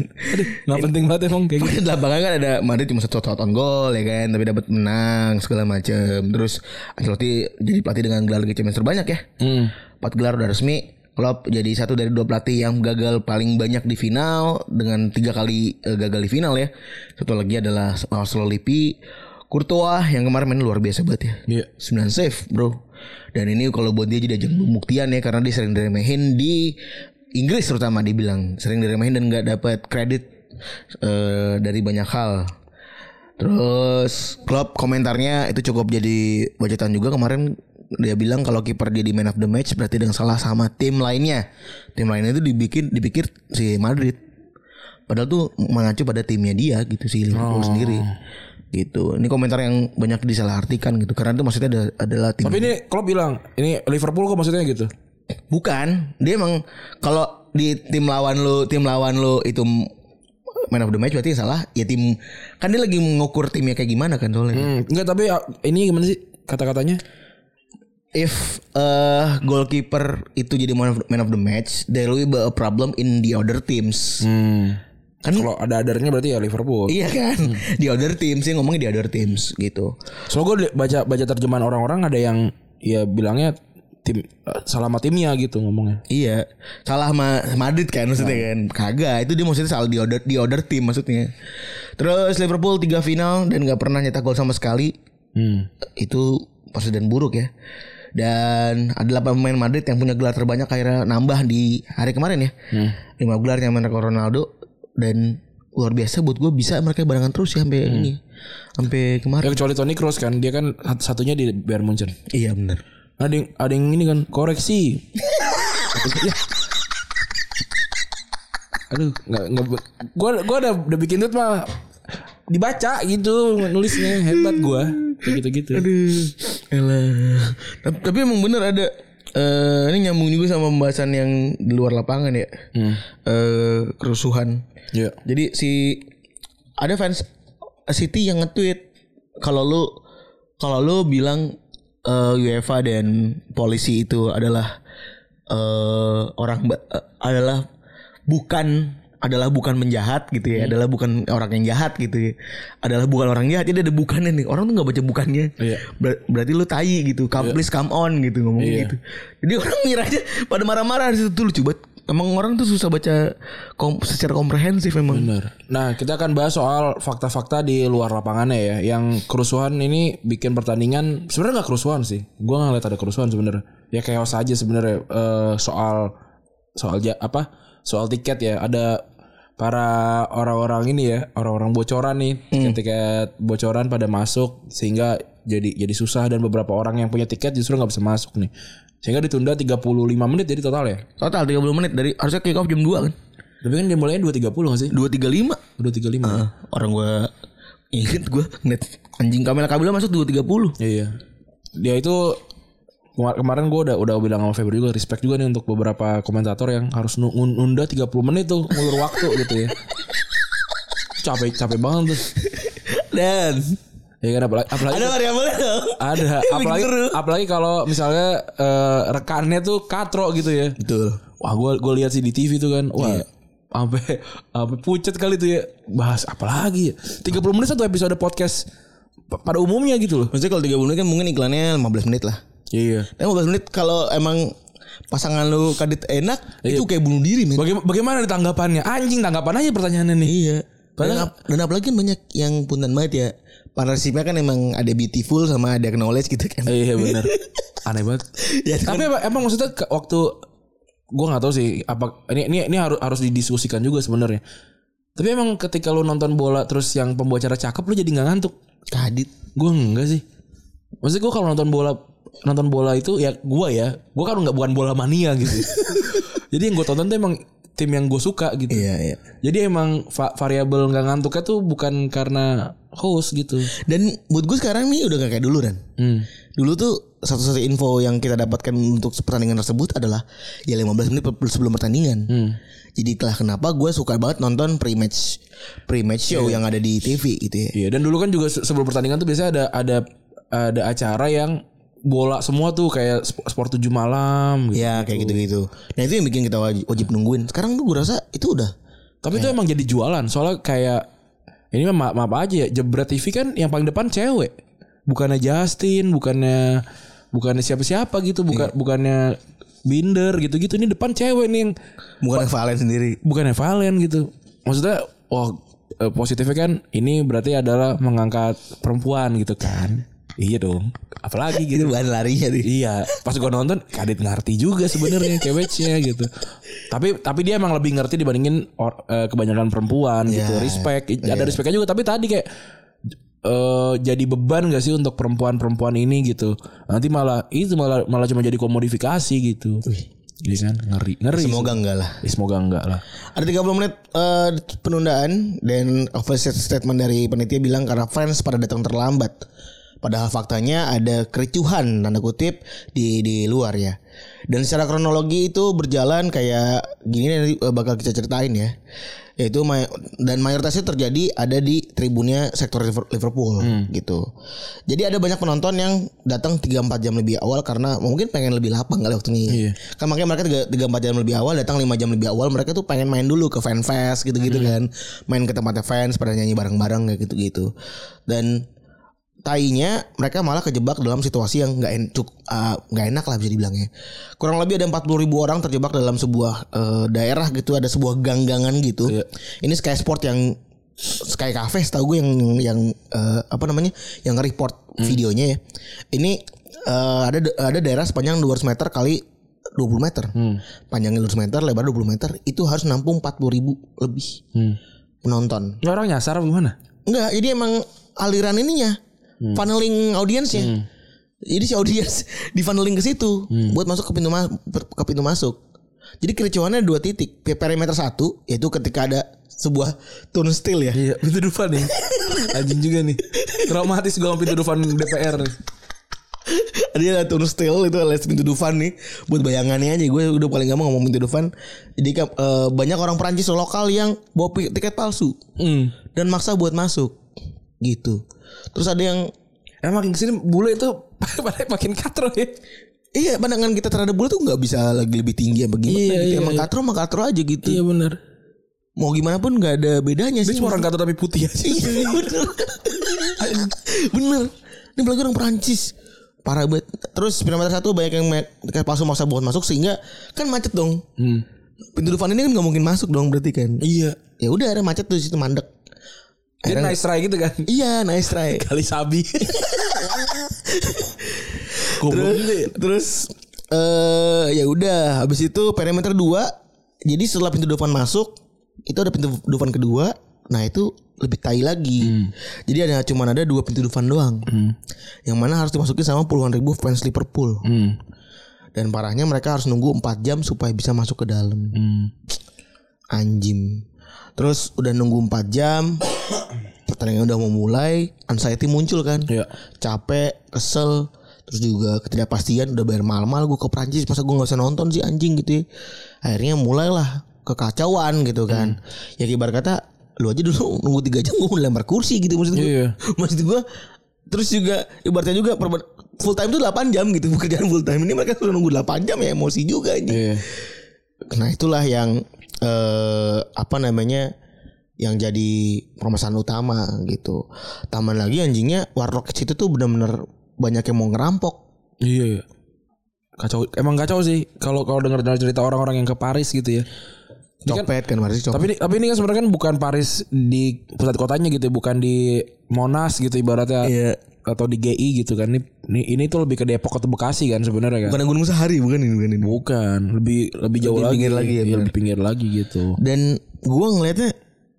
nggak penting banget emang kayak gitu. Di lapangan kan ada Madrid cuma satu shot on goal ya kan, tapi dapat menang segala macam. Terus Ancelotti jadi pelatih dengan gelar Liga Champions terbanyak ya. Hmm. Empat gelar udah resmi. Klopp jadi satu dari dua pelatih yang gagal paling banyak di final dengan tiga kali eh, gagal di final ya. Satu lagi adalah Marcelo Lippi, Courtois yang kemarin main luar biasa banget ya. Iya. 9 save bro Dan ini kalau buat dia jadi ajang pembuktian ya Karena dia sering diremehin di Inggris terutama dibilang Sering diremehin dan gak dapat kredit eh, Dari banyak hal Terus Klopp komentarnya itu cukup jadi bacotan juga kemarin dia bilang kalau kiper dia di man of the match berarti dengan salah sama tim lainnya. Tim lainnya itu dibikin dipikir si Madrid. Padahal tuh mengacu pada timnya dia gitu sih Liverpool sendiri. Gitu. Ini komentar yang banyak disalahartikan gitu karena itu maksudnya ada- adalah tim Tapi ini Klopp bilang, ini Liverpool kok maksudnya gitu? Bukan, dia emang kalau di tim lawan lu, tim lawan lu itu man of the match berarti salah ya tim kan dia lagi mengukur timnya kayak gimana kan soalnya. Hmm, enggak tapi ah, ini gimana sih kata-katanya? If uh, goalkeeper itu jadi man of, man of the match, there will be a problem in the other teams. Hmm. Kan Kalau ada adarnya berarti ya Liverpool. iya kan, di other teams sih ngomongnya di other teams gitu. Soalnya gue baca baca terjemahan orang-orang ada yang ya bilangnya tim eh, salah sama timnya gitu ngomongnya. Iya, salah sama Madrid kan maksudnya kan. Kagak, itu dia maksudnya salah di order di order tim maksudnya. Terus Liverpool tiga final dan nggak pernah nyetak gol sama sekali. Hmm. Itu presiden buruk ya. Dan ada 8 pemain Madrid yang punya gelar terbanyak akhirnya nambah di hari kemarin ya. lima 5 gelar yang mereka Ronaldo dan luar biasa buat gue bisa mereka barengan terus ya sampai ini. Sampai Ya kemarin. kecuali Toni Kroos kan dia kan sat- satunya di Bayern Munchen. Iya benar. Ada yang ada yang ini kan koreksi. Aduh, nggak nggak gua gua udah udah bikin tweet mah dibaca gitu nulisnya hebat gua kayak gitu-gitu. Elah. Tapi, tapi emang bener ada eh ini nyambung juga sama pembahasan yang di luar lapangan ya. Eh kerusuhan. Iya. Jadi si ada fans City yang nge-tweet kalau lu kalau lu bilang eh, UEFA dan polisi itu adalah eh orang eh, adalah bukan adalah bukan menjahat gitu ya, adalah bukan orang yang jahat gitu ya. Adalah bukan orang jahat, jadi ada bukannya nih. Orang tuh nggak baca bukannya. Iya. Ber- berarti lu tai gitu. Come, Please come on gitu ngomong Iya. gitu. Jadi orang ngira aja pada marah-marah di situ lucu banget. Emang orang tuh susah baca kom- secara komprehensif emang. Bener. Nah, kita akan bahas soal fakta-fakta di luar lapangannya ya. Yang kerusuhan ini bikin pertandingan sebenarnya nggak kerusuhan sih. Gua nggak ngeliat ada kerusuhan sebenarnya. Ya chaos aja sebenarnya Eh, soal soal ja- apa? Soal tiket ya. Ada para orang-orang ini ya, orang-orang bocoran nih, tiket-tiket bocoran pada masuk sehingga jadi jadi susah dan beberapa orang yang punya tiket justru nggak bisa masuk nih. Sehingga ditunda 35 menit jadi total ya. Total 30 menit dari harusnya kick off jam 2 kan. Tapi kan dia mulainya 2.30 gak sih? 2.35. Udah 35. Ah, orang gua inget gua net anjing Kamila Kabila masuk 2.30. Iya. Dia itu kemarin gue udah udah bilang sama Febri juga respect juga nih untuk beberapa komentator yang harus nu- nun- nunda 30 menit tuh ngulur waktu gitu ya. Capek capek banget tuh. Dan Ya kan apalagi apalagi ada variabelnya dong. ada apalagi apalagi kalau misalnya eh, rekannya tuh katro gitu ya. Betul. Wah gue gue lihat sih di TV tuh kan. Wah sampai sampai pucet kali tuh ya. Bahas apa lagi ya? 30 menit satu episode podcast pa- pada umumnya gitu loh. Maksudnya kalau 30 menit kan mungkin iklannya 15 menit lah. Iya. Dan 15 menit kalau emang pasangan lu kadit enak itu kayak bunuh diri men. Baga- bagaimana tanggapannya? Anjing tanggapan aja pertanyaannya nih. Iya. Dan, ap- dan apalagi banyak yang punten banget ya. Partnershipnya kan emang ada beautiful sama ada knowledge gitu kan. Iya benar. Aneh banget. Ya, Tapi emang, emang maksudnya waktu gue nggak tahu sih apa ini ini ini harus harus didiskusikan juga sebenarnya. Tapi emang ketika lu nonton bola terus yang pembawa acara cakep lu jadi nggak ngantuk. kadit. Gue enggak sih. Maksudnya gue kalau nonton bola nonton bola itu ya gue ya gue kan nggak bukan bola mania gitu. jadi yang gue tonton tuh emang tim yang gue suka gitu. Iya, iya. Jadi emang va- variabel nggak ngantuknya tuh bukan karena host gitu. Dan mood gue sekarang nih udah gak kayak dulu kan. Hmm. Dulu tuh satu-satu info yang kita dapatkan untuk pertandingan tersebut adalah ya 15 menit sebelum pertandingan. Hmm. Jadi itulah kenapa gue suka banget nonton pre-match pre-match show yang ada di TV gitu ya. Iya dan dulu kan juga se- sebelum pertandingan tuh biasanya ada ada ada acara yang bola semua tuh kayak sp- sport tujuh malam gitu. Ya kayak gitu-gitu. Nah itu yang bikin kita wajib, wajib nungguin. Sekarang tuh gue rasa itu udah Tapi itu emang jadi jualan soalnya kayak ini mah maaf, maaf aja ya Jebret TV kan yang paling depan cewek. Bukannya Justin, bukannya bukannya siapa-siapa gitu, bukan bukannya Binder gitu-gitu ini depan cewek nih yang bukan Valen sendiri. bukannya Valen gitu. Maksudnya wah eh, positifnya kan ini berarti adalah mengangkat perempuan gitu kan. Iya dong. Apalagi gitu. Itu bahan larinya nih. Iya, pas gua nonton Kadit ngerti juga sebenarnya ceweknya gitu. Tapi tapi dia emang lebih ngerti dibandingin or- eh, kebanyakan perempuan gitu. Iya. Respect, ada respectnya juga. Tapi tadi kayak eh jadi beban gak sih untuk perempuan-perempuan ini gitu. Nanti malah itu malah malah cuma jadi komodifikasi gitu. Iya kan ngeri ngeri. Semoga enggak lah. Ya, semoga enggak lah. Ada 30 menit eh, penundaan dan official statement dari panitia bilang karena fans pada datang terlambat. Padahal faktanya ada kericuhan tanda kutip di di luar ya. Dan secara kronologi itu berjalan kayak gini nanti eh, bakal kita ceritain ya. Yaitu may- dan mayoritasnya terjadi ada di tribunnya sektor Liver- Liverpool gitu. Jadi ada banyak penonton yang datang 3 4 jam lebih awal karena mungkin pengen lebih lapang kali waktunya. Iya. Kan makanya mereka 3, 4 jam lebih awal datang 5 jam lebih awal mereka tuh pengen main dulu ke fan fest gitu-gitu kan. Main ke tempatnya fans pada nyanyi bareng-bareng kayak gitu-gitu. Dan tainya mereka malah kejebak dalam situasi yang nggak en, cuk- ah, nggak enak lah bisa dibilangnya. Kurang lebih ada 40 ribu orang terjebak dalam sebuah eh, daerah gitu, ada sebuah ganggangan gitu. Iya. Ini Sky Sport yang Sky Cafe setahu gue yang yang eh, apa namanya yang report videonya ya. Ini eh, ada ada daerah sepanjang 200 meter kali 20 meter. Panjangnya 200 meter, lebar 20 meter. Itu harus nampung 40 ribu lebih Hmm. penonton. Ini orang nyasar apa gimana? Enggak, jadi emang aliran ininya funneling audiensnya. Jadi si audiens di funneling ke situ buat masuk ke pintu ma- ke pintu masuk. Jadi kericuannya dua titik. Perimeter satu yaitu ketika ada sebuah turnstile ya. Iya, pintu Dufan nih. Anjing juga nih. Traumatis sama pintu Dufan DPR nih. Dia ada turnstile itu alias pintu Dufan nih. Buat bayangannya aja gue udah paling gak mau ngomong pintu Dufan. Jadi eh, banyak orang Perancis lokal yang bawa tiket palsu Hmm. dan maksa buat masuk. Gitu. Terus ada yang Emang makin ke sini bule itu makin katro ya. Iya pandangan kita terhadap bola tuh nggak bisa lagi lebih tinggi apa gimana Iya, gitu. iya, Emang iya. katro mah katro aja gitu. Iya benar. Mau gimana pun nggak ada bedanya Dia sih. cuma orang katro tapi putih aja. Iya bener. bener. Ini apalagi orang Perancis. Parah banget. Terus kilometer satu banyak yang kayak palsu maksa buat masuk sehingga kan macet dong. Hmm. Pintu depan ini kan nggak mungkin masuk dong berarti kan. Iya. Ya udah ada macet tuh di situ mandek. Dia nice try gitu kan. Iya nice try. Kali sabi. Terus juga ya. terus eh ya udah habis itu perimeter 2 jadi setelah pintu depan masuk itu ada pintu depan kedua nah itu lebih tai lagi jadi ada cuman ada dua pintu depan doang yang mana harus dimasuki sama puluhan ribu fans Liverpool Hmm. dan parahnya mereka harus nunggu 4 jam supaya bisa masuk ke dalam Hmm. anjing terus udah nunggu 4 jam pertandingan udah mau mulai anxiety muncul kan Iya. capek kesel terus juga ketidakpastian udah bayar mahal-mahal gue ke Prancis masa gue nggak usah nonton sih anjing gitu ya. akhirnya mulailah kekacauan gitu kan ya ibarat kata lu aja dulu nunggu tiga jam gue lempar kursi gitu maksud gue Iya. maksud gue terus juga ibaratnya juga full time itu 8 jam gitu pekerjaan full time ini mereka sudah nunggu 8 jam ya emosi juga ini Iya. Nah itulah yang eh, apa namanya yang jadi permasalahan utama gitu. Tambah lagi anjingnya Warlock situ tuh benar-benar banyak yang mau ngerampok. Iya. iya. Kacau. Emang kacau sih kalau kalau dengar dengar cerita orang-orang yang ke Paris gitu ya. Kan- Copet kan Marisi copet. Tapi ini, tapi ini kan sebenarnya kan bukan Paris di pusat kotanya gitu, ya, bukan di Monas gitu ibaratnya Iya. atau di GI gitu kan. Ini ini, ini tuh lebih ke Depok atau Bekasi kan sebenarnya kan. Bukan Gunung Sahari bukan ini bukan ini. Bukan, lebih lebih jauh Lebih lagi. pinggir lagi ya, benar. lebih pinggir lagi gitu. Dan gua ngelihatnya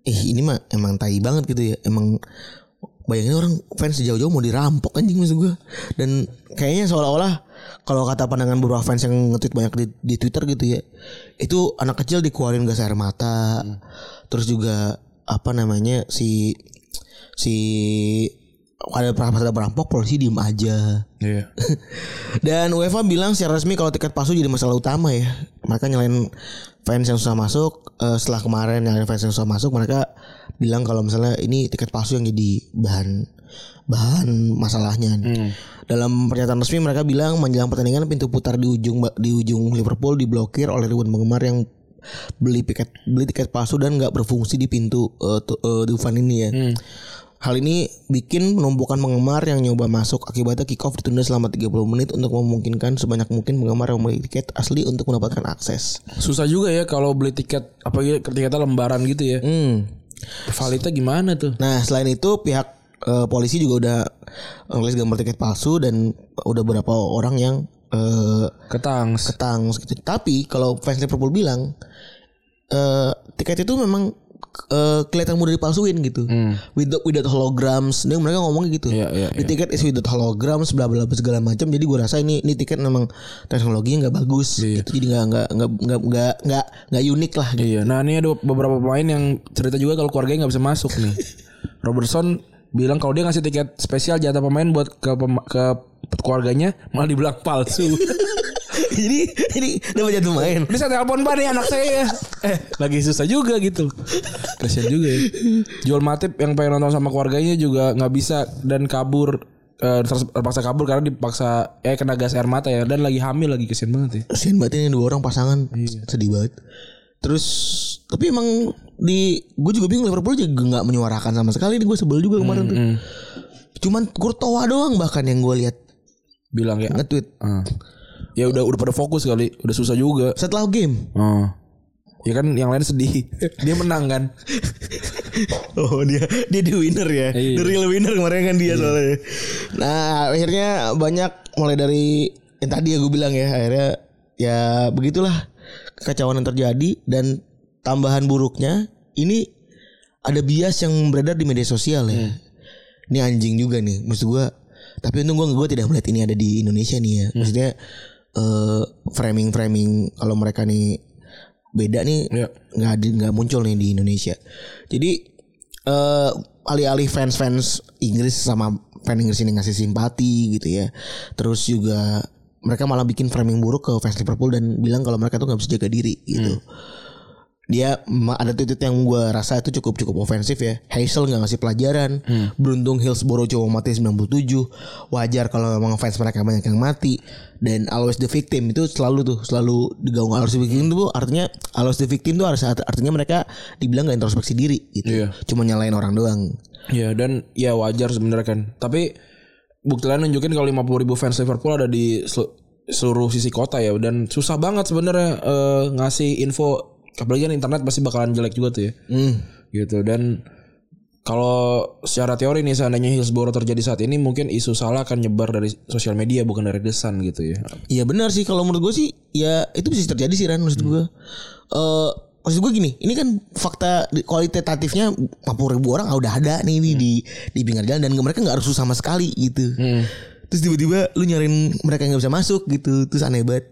eh ini mah emang tai banget gitu ya. Emang bayangin orang fans jauh-jauh mau dirampok anjing maksud gua. Dan kayaknya seolah-olah kalau kata pandangan beberapa fans yang nge-tweet banyak di, di Twitter gitu ya. Itu anak kecil dikeluarin gas air mata. Terus juga apa namanya si si ada pas ada perampok polisi diem aja. Iya. Dan UEFA bilang secara resmi kalau tiket palsu jadi masalah utama ya. Mereka nyalain fans yang susah masuk eh, setelah kemarin yang ada fans yang susah masuk mereka bilang kalau misalnya ini tiket palsu yang jadi bahan bahan masalahnya. Dalam pernyataan resmi mereka bilang menjelang pertandingan pintu putar di ujung di ujung Liverpool diblokir oleh ribuan penggemar yang beli tiket beli tiket palsu dan nggak berfungsi di pintu eh, tu- eh, Dufan ini ya. Hal ini bikin penumpukan penggemar yang nyoba masuk akibatnya kick off ditunda selama 30 menit untuk memungkinkan sebanyak mungkin penggemar yang membeli tiket asli untuk mendapatkan akses. Susah juga ya kalau beli tiket apalagi tiketnya lembaran gitu ya. Hmm. Validnya gimana tuh? Nah, selain itu pihak eh, polisi juga udah nulis gambar tiket palsu dan udah beberapa orang yang eh Ketangs. ketang gitu. Tapi kalau fans Liverpool bilang eh tiket itu memang eh, kelihatan mudah dipalsuin gitu. Without without holograms. Dia mereka ngomong gitu. Iya, iya, The ticket is without holograms bla bla segala macam. Jadi gue rasa ini ini tiket memang teknologinya nggak bagus Iya. gitu. Jadi nggak nggak nggak nggak nggak nggak nggak unik lah gitu. Iya, nah ini ada beberapa pemain yang cerita juga kalau keluarganya nggak bisa masuk nih. Robertson bilang kalau dia ngasih tiket spesial jatah pemain buat ke pem- ke keluarganya malah dibilang palsu. jadi ini dapat jatuh main. Ini saya telepon pak nih anak saya. Eh lagi susah juga gitu. Kasian juga ya. Jual Matip yang pengen nonton sama keluarganya juga nggak bisa dan kabur eh, terpaksa kabur karena dipaksa eh kena gas air mata ya dan lagi hamil lagi kesian banget ya. Kasian banget ini dua orang pasangan Iya. sedih banget. Terus tapi emang di gue juga bingung Liverpool juga nggak menyuarakan sama sekali. Ini gue sebel juga kemarin tuh. Hmm, Cuman Courtois doang bahkan yang gue lihat bilang ya. nge-tweet ah. Ya udah udah pada fokus kali, udah susah juga. setelah game. Oh. Ya kan yang lain sedih. Dia menang kan. Oh dia dia di winner ya. Iya. The real winner kemarin kan dia soalnya. Nah akhirnya banyak mulai dari yang tadi ya gue bilang ya akhirnya ya begitulah kekacauan yang terjadi dan tambahan buruknya ini ada bias yang beredar di media sosial ya. Ini anjing juga nih maksud gue. Tapi untung gue gue tidak melihat ini ada di Indonesia nih ya. Maksudnya eh, framing framing kalau mereka nih beda nih Iya. nggak ada nggak muncul nih di Indonesia. Jadi eh alih-alih fans-fans Inggris sama fans Inggris ini ngasih simpati gitu ya. Terus juga mereka malah bikin framing buruk ke fans Liverpool dan bilang kalau mereka tuh nggak bisa jaga diri gitu. Dia ada tweet yang gue rasa itu cukup cukup ofensif ya. Hazel nggak ngasih pelajaran. Beruntung Hillsborough cuma mati 97. Wajar kalau memang fans mereka banyak yang mati. Dan always the victim itu selalu tuh selalu digaung always the victim itu artinya always the victim tuh harus artinya mereka dibilang gak introspeksi diri gitu. Iya. Cuma nyalain orang doang. Ya dan ya wajar sebenarnya kan. Tapi bukti lain nunjukin kalau 50 ribu fans Liverpool ada di selu- seluruh sisi kota ya dan susah banget sebenarnya eh, ngasih info apalagi kan internet pasti bakalan jelek juga tuh ya. Hmm. Gitu dan kalau secara teori nih seandainya Hillsborough terjadi saat ini mungkin isu salah akan nyebar dari sosial media bukan dari desan gitu ya. Iya benar sih kalau menurut gue sih ya itu bisa terjadi sih Ran maksud gue. Eh maksud gue gini, ini kan fakta kualitatifnya 40 ribu orang ah, udah ada nih di di di pinggir jalan dan mereka nggak rusuh sama sekali gitu. Terus tiba-tiba lu nyariin mereka yang nggak bisa masuk gitu, terus aneh banget.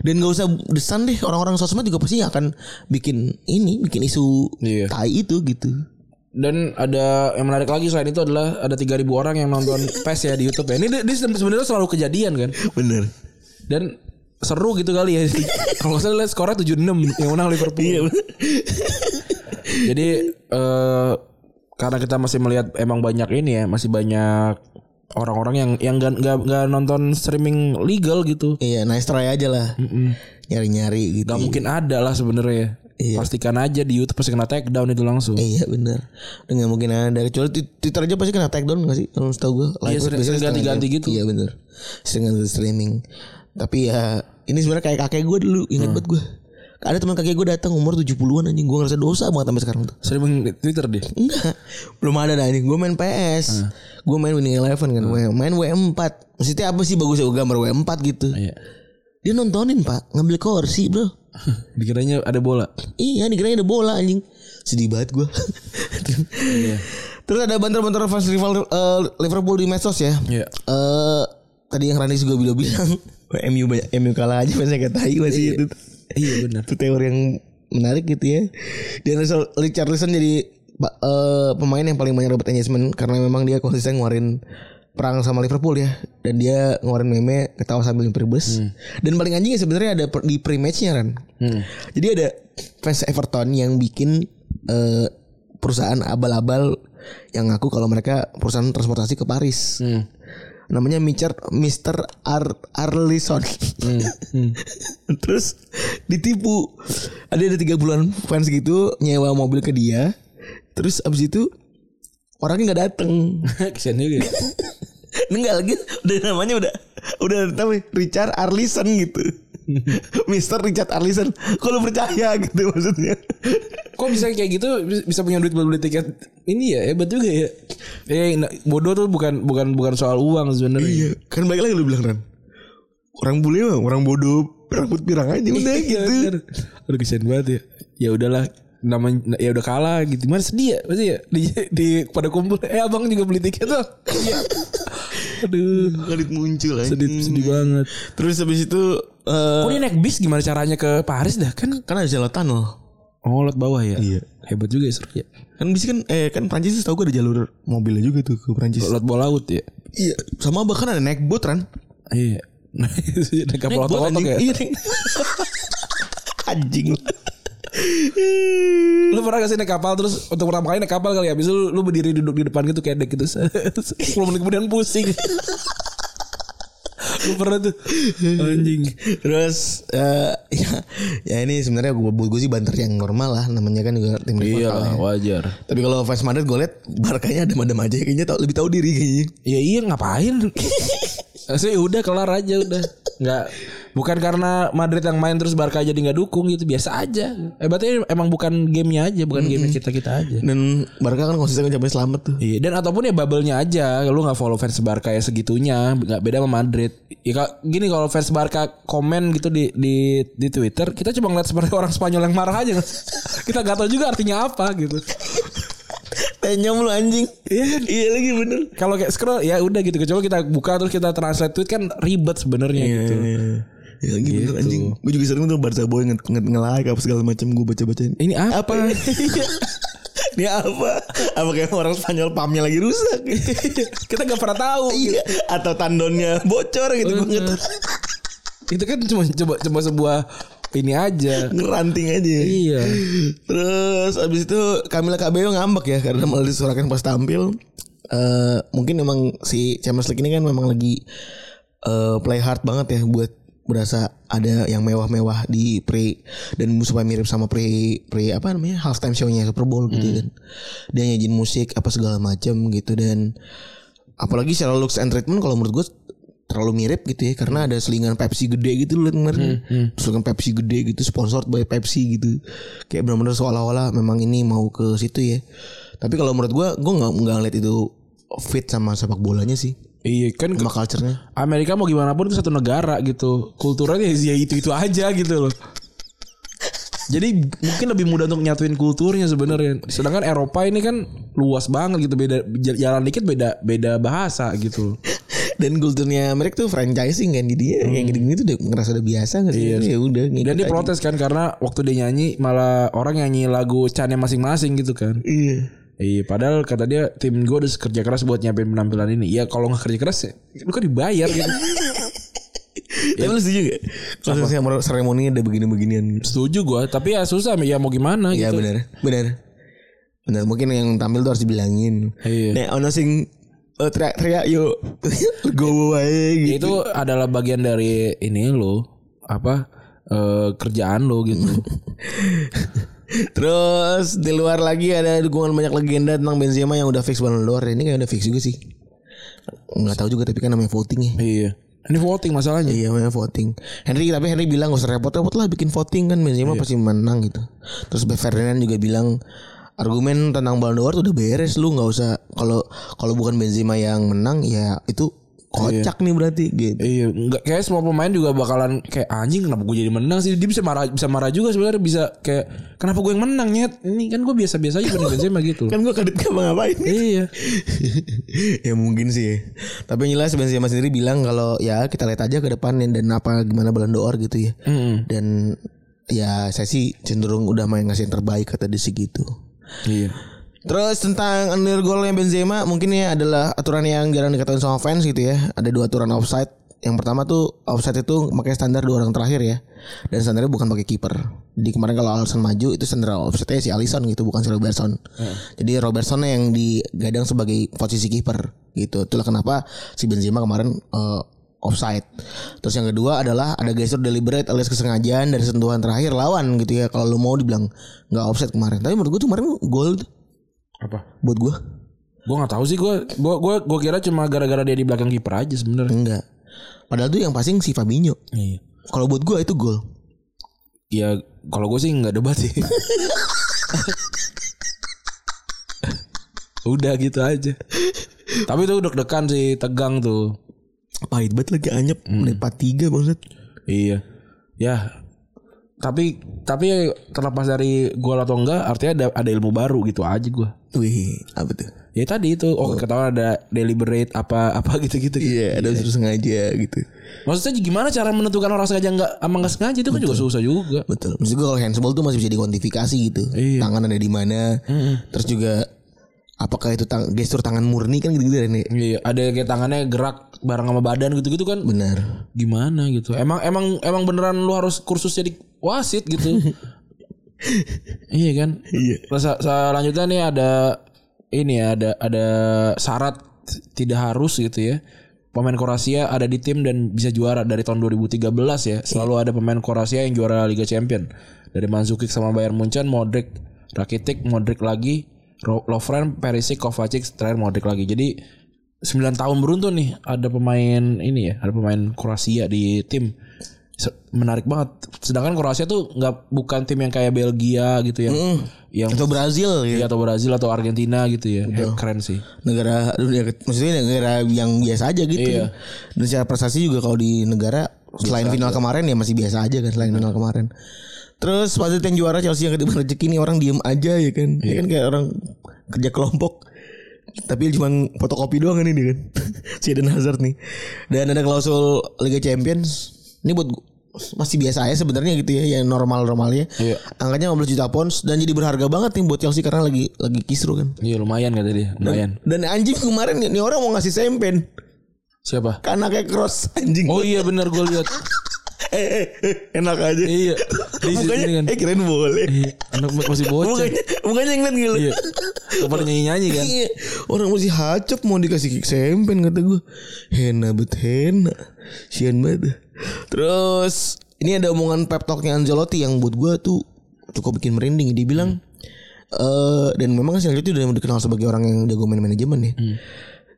Dan gak usah desan deh orang-orang sosmed juga pasti akan bikin ini, bikin isu Iya. tai itu gitu. Dan ada yang menarik lagi selain itu adalah ada 3000 orang yang nonton PES ya di YouTube ya. Ini dia sebenarnya selalu kejadian kan. Bener. Dan seru gitu kali ya. Kalau salah lihat skornya 76 yang menang Liverpool. Jadi eh karena kita masih melihat emang banyak ini ya, masih banyak orang-orang yang yang nggak nggak nggak nonton streaming legal gitu. Iya, nice try aja lah. Nyari-nyari gitu. Gak mungkin ada lah sebenarnya ya. Iya. Pastikan aja di YouTube pasti kena take down itu langsung. Iya benar. Dengan mungkin ada kecuali Twi- Twitter aja pasti kena take down gak sih? Kalau setahu gue. Iya, sering- sering ganti-ganti gitu. Iya benar. Sering ganti streaming. Tapi ya ini sebenarnya kayak kakek gue dulu Hmm. ingat banget gue. Ada teman kakek gue datang umur 70-an anjing gue ngerasa dosa banget sampai sekarang tuh. Streaming Twitter deh. Enggak. Belum ada dah anjing. Gue main PS. Hmm. Gue main Winning Eleven kan. Main W4. Maksudnya apa sih bagusnya gambar W4 gitu. Iya. Dia nontonin pak. Ngambil kursi bro. Dikiranya ada bola. Iya dikirain ada bola anjing Sedih banget gue Terus ada banter-banter fans rival eh, Liverpool di medsos ya Iya. eh Tadi yang Rani juga bilang MU banyak MU kalah aja masih kayak tai masih itu Iya benar. Itu teori yang menarik gitu ya. Dan Richarlison jadi eh, pemain yang paling banyak dapat engagement Karena memang dia konsisten ngeluarin perang sama Liverpool ya. Dan dia ngeluarin meme ketawa sambil nyupir bus. Dan paling anjingnya sebenarnya ada di pre-matchnya kan jadi ada fans Everton yang bikin eh, perusahaan abal-abal yang ngaku kalau mereka perusahaan transportasi ke Paris namanya Mister Mister Ar Arlison terus ditipu ada ada tiga bulan fans gitu nyewa mobil ke dia terus abis itu orangnya nggak dateng Kesian juga. Enggak lagi udah namanya udah udah tahu Richard Arlison gitu. Mister Richard Arlison. Kalau percaya gitu maksudnya. Kok bisa kayak gitu bisa punya duit buat beli tiket ini ya hebat juga ya. Eh bodoh tuh bukan bukan bukan soal uang sebenarnya. Iya, kan balik lagi lu bilang kan. Orang bule mah orang bodoh rambut pirang aja udah Iya, gitu. bener. Aduh kesian banget ya. Ya udahlah namanya ya udah kalah gitu. Mana sedih ya pasti ya di, di pada kumpul eh abang juga beli tiket tuh. Iya. Aduh Kadit muncul aja. sedih sedih banget. Terus habis itu eh Oh dia naik bis gimana caranya ke Paris dah kan? kan ada jalan tunnel. Oh lewat bawah ya. Iya. Hebat juga ya seru ya. Kan bisa kan eh kan Prancis tahu gue ada jalur mobilnya juga tuh ke Prancis. Lewat bawah laut ya. Iya, sama bahkan ada naik boat kan. Iya. naik kapal anjing. ya. Iya, naik- anjing. Lu pernah gak sih naik kapal terus untuk pertama kali naik kapal kali ya itu lu, lu berdiri duduk di depan gitu kayak dek gitu 10 menit kemudian pusing Lu pernah tuh. Anjing. Terus eh, ya, ya ini sebenarnya gue buat gue sih banter yang normal lah. Namanya kan juga tim Iya lah ya. wajar. Tapi kalau fans Madrid gue liat Barkanya adem-adem aja kayaknya tau, lebih tahu diri kayaknya. Ya iya ngapain? Saya udah kelar aja udah nggak. Bukan karena Madrid yang main terus Barca jadi nggak dukung gitu Biasa aja. Eh berarti emang bukan gamenya aja Bukan gamenya kita-kita aja. Dan Barca kan konsisten sampai selamat tuh. Iya dan ataupun ya bubble-nya aja. Lu gak follow fans Barca ya segitunya Gak beda sama Madrid. Ya gini kalau fans Barca komen gitu di di di Twitter Kita cuma ngeliat seperti orang Spanyol yang marah aja. Kita gak tahu juga artinya apa gitu Tenyom lu anjing. Iya? Iya lagi bener. Kalau kayak scroll ya udah gitu Coba kita buka terus kita translate tweet kan ribet sebenarnya gitu Ya lagi bener anjing. Gue juga sering tuh Barca boy nge, nge, nge-like apa segala macam gue baca-bacain. Ini apa? Ini apa? Apa kayak orang Spanyol pamnya lagi rusak? kita gak pernah tahu iya. Atau tandonnya bocor gitu gue nggak tahu. Itu kan cuma coba coba sebuah ini aja ngeranting aja. Iya Terus abis itu Camila Cabello ngambek ya karena malah disuarakan pas tampil. Eh mungkin memang si Champions League ini kan memang lagi eh play hard banget ya buat berasa ada yang mewah-mewah di pre dan supaya mirip sama pre pre apa namanya halftime show-nya Super Bowl gitu kan. Dia nyajin musik apa segala macam gitu dan apalagi secara looks and treatment kalau menurut gue terlalu mirip gitu ya karena ada selingan Pepsi gede gitu loh kemarin selingan Pepsi gede gitu sponsored by Pepsi gitu kayak benar-benar seolah-olah memang ini mau ke situ ya tapi kalau menurut gua gua nggak nggak ngeliat itu fit sama sepak bolanya sih Iya kan sama culture-nya Amerika mau gimana pun itu satu negara gitu. Kulturnya ya itu-itu aja gitu loh. Jadi mungkin lebih mudah untuk nyatuin kulturnya sebenarnya. Sedangkan Eropa ini kan luas banget gitu beda jalan dikit beda beda bahasa gitu. Dan kulturnya mereka tuh franchising kan jadi ya, yang gini-gini tuh udah ngerasa udah biasa nggak sih ya udah Dan dia aja. protes kan karena waktu dia nyanyi malah orang nyanyi lagu Chan masing-masing gitu kan. iya Iya, padahal kata dia tim gue udah kerja keras buat nyiapin penampilan ini. Iya, kalau nggak kerja keras ya, lu kan dibayar gitu. Tapi lu setuju gak? Kalau misalnya seremoninya ada begini-beginian. Setuju gue, tapi ya susah ya mau gimana Iya gitu. benar, benar. Benar, mungkin yang tampil tuh harus dibilangin. Iya. Nek ono sing teriak-teriak yuk. Go away gitu. itu adalah bagian dari ini lo apa eh, kerjaan lo gitu. Terus di luar lagi ada dukungan banyak legenda tentang Benzema yang udah fix Ballon d'Or. Ini kayak udah fix juga sih. Nggak tahu juga tapi kan namanya voting ya. iya. Ini voting masalahnya. Iya namanya voting. Henry tapi Henry bilang gak usah repot-repot lah bikin voting kan Benzema pasti menang gitu. Terus Ferdinand juga bilang argumen tentang Ballon d'Or tuh udah beres lu nggak usah kalau kalau bukan Benzema yang menang ya itu kocak nih berarti gitu. Iya, enggak kayak semua pemain juga bakalan kayak anjing kenapa gue jadi menang sih? Dia bisa marah bisa marah juga sebenarnya bisa kayak kenapa gue yang menang nyet? Ini kan gue biasa-biasa aja bener Benzema gitu. Kan gue kadit gak ngapain iya. ya mungkin sih. Tapi yang jelas Benzema sendiri bilang kalau ya kita lihat aja ke depan dan apa gimana Ballon d'Or gitu ya. Mm-mm. Dan ya saya sih cenderung udah main ngasih yang terbaik kata dia sih gitu. Iya. Terus tentang under golnya Benzema mungkin ya adalah aturan yang jarang diketahui sama fans gitu ya. Ada dua aturan offside. Yang pertama tuh offside itu pakai standar dua orang terakhir ya. Dan standarnya bukan pakai kiper. Jadi kemarin kalau Alisson maju itu standar offside si Alisson gitu bukan si Robertson. Jadi Robertson yang digadang sebagai posisi kiper gitu. Itulah kenapa si Benzema kemarin eh, offside. Terus yang kedua adalah ada gestur deliberate alias kesengajaan dari sentuhan terakhir lawan gitu ya. Kalau lu mau dibilang nggak offside kemarin. Tapi menurut gue tuh kemarin gol Apa? buat gue Gue nggak tahu sih gue gue gue gue kira cuma gara-gara dia di belakang kiper aja sebenarnya. enggak. Padahal tuh yang passing si Fabinho. Iya. Kalau buat gue itu gol. Ya kalau gue sih nggak debat sih. Udah gitu aja. Tapi tuh deg-degan sih, tegang tuh. Pahit banget lagi anyep menit 43 maksud. Iya. Ya. Tapi tapi terlepas dari gol atau enggak, artinya ada ada ilmu baru gitu aja gua. Wih, apa tuh? Ya tadi itu oh, ketahuan ada deliberate apa apa gitu-gitu. Iya, ada unsur sengaja gitu. Maksudnya gimana cara menentukan orang sengaja enggak sama enggak sengaja itu kan juga susah juga. Betul. Maksud gue kalau handsball tuh masih bisa dikuantifikasi gitu. Iya. Tangan ada di mana. Terus juga apakah itu tang gestur tangan murni kan gitu-gitu kan ya? Iya, ada kayak tangannya gerak bareng sama badan gitu-gitu kan. Benar. Gimana gitu. Emang emang emang beneran lu harus kursus jadi wasit gitu. iya kan? Iya. Terus selanjutnya nih ada ini ya ada ada syarat tidak harus gitu ya. Pemain Kroasia ada di tim dan bisa juara dari tahun 2013 ya. Selalu ada pemain Kroasia yang juara Liga Champion. Dari Mandzukic sama Bayern Munchen, Modric, Rakitic, Modric lagi, Lovren, Perisic, Kovacic, terakhir Modric lagi. Jadi 9 tahun beruntun nih ada pemain ini ya, ada pemain Kroasia di tim. Menarik banget. Sedangkan Kroasia tuh nggak bukan tim yang kayak Belgia gitu yang yang Atau Brazil gitu. Iya, atau Brazil atau Argentina gitu ya. Eh, Keren sih. negara dunia maksudnya negara yang biasa aja gitu. Iya. Dan secara prestasi juga kalau di negara selain final kemarin ya masih biasa aja kan selain final kemarin. Terus Madrid yang juara Chelsea yang ketiban rezeki ini orang diem aja ya kan. Ya kan kayak orang kerja kelompok. Tapi cuma fotokopi doang kan ini kan. si Eden Hazard nih. Dan ada klausul Liga Champions. Ini buat masih biasa aja sebenarnya gitu ya yang normal-normalnya. Iya. Angkanya 15 juta pounds dan jadi berharga banget nih buat Chelsea karena lagi lagi kisru kan. Iya lumayan kata dia, lumayan. Dan anjing kemarin nih nih orang mau ngasih sempen. Siapa? Karena kayak cross anjing. Oh iya benar gue lihat. Eh, eh, eh, enak aja. iya. Di Mukanya, kan. eh keren boleh. Iya, anak masih bocah. Mukanya, mukanya yang liat gitu. Iya. Kepada nyanyi-nyanyi kan. Iya. Orang masih hacep mau dikasih sempen kata gue. Hena bet hena. Sian banget. Terus ini ada omongan pep talknya Ancelotti yang buat gue tuh cukup bikin merinding. Dia bilang eh dan memang Ancelotti udah dikenal sebagai orang yang jago main manajemen ya.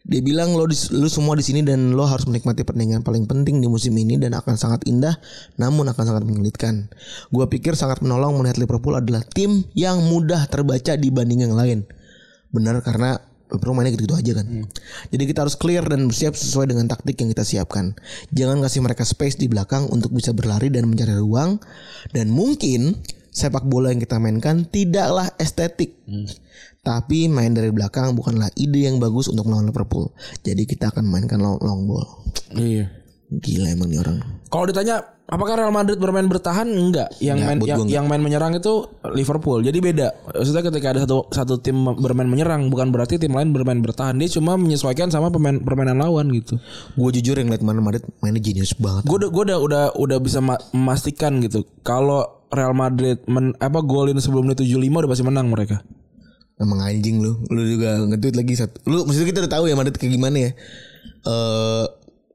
Dia bilang lo lu semua di sini dan lo harus menikmati pertandingan paling penting di musim ini dan akan sangat indah namun akan sangat menyulitkan. Gua pikir sangat menolong melihat Liverpool adalah tim yang mudah terbaca dibanding yang lain. Benar karena Liverpool mainnya gitu-gitu aja kan. Jadi kita harus clear dan bersiap sesuai dengan taktik yang kita siapkan. Jangan kasih mereka space di belakang untuk bisa berlari dan mencari ruang dan mungkin sepak bola yang kita mainkan tidaklah estetik. Tapi main dari belakang bukanlah ide yang bagus untuk melawan Liverpool. Jadi kita akan mainkan long, long ball. Iya. Gila emang nih orang. Kalau ditanya apakah Real Madrid bermain bertahan enggak? Yang Enggak, main yang, enggak. yang main menyerang itu Liverpool. Jadi beda. Maksudnya ketika ada satu satu tim bermain menyerang bukan berarti tim lain bermain bertahan. Dia cuma menyesuaikan sama pemain permainan lawan gitu. Gue jujur yang liat mana Madrid mainnya jenius banget. Gue udah gua udah udah udah bisa ma- memastikan gitu. Kalau Real Madrid men, apa golin sebelum menit 75 udah pasti menang mereka. Emang anjing lu. Lu juga nge-tweet lagi satu. Lu maksudnya kita udah tahu ya Madrid kayak gimana ya. Eh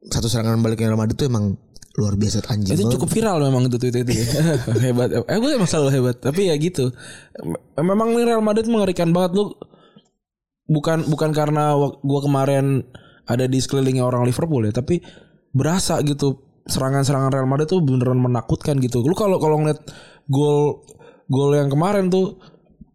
satu serangan balik Real Madrid tuh emang luar biasa anjing. Itu cukup viral memang itu tweet itu ya. hebat. Eh gue emang selalu hebat. Tapi ya gitu. Mem- Memang nih Real Madrid mengerikan banget lu. Bukan bukan karena gue kemarin ada di sekelilingnya orang Liverpool ya, tapi berasa gitu serangan-serangan Real Madrid tuh beneran menakutkan gitu. Lu kalau kalau ngeliat gol gol yang kemarin tuh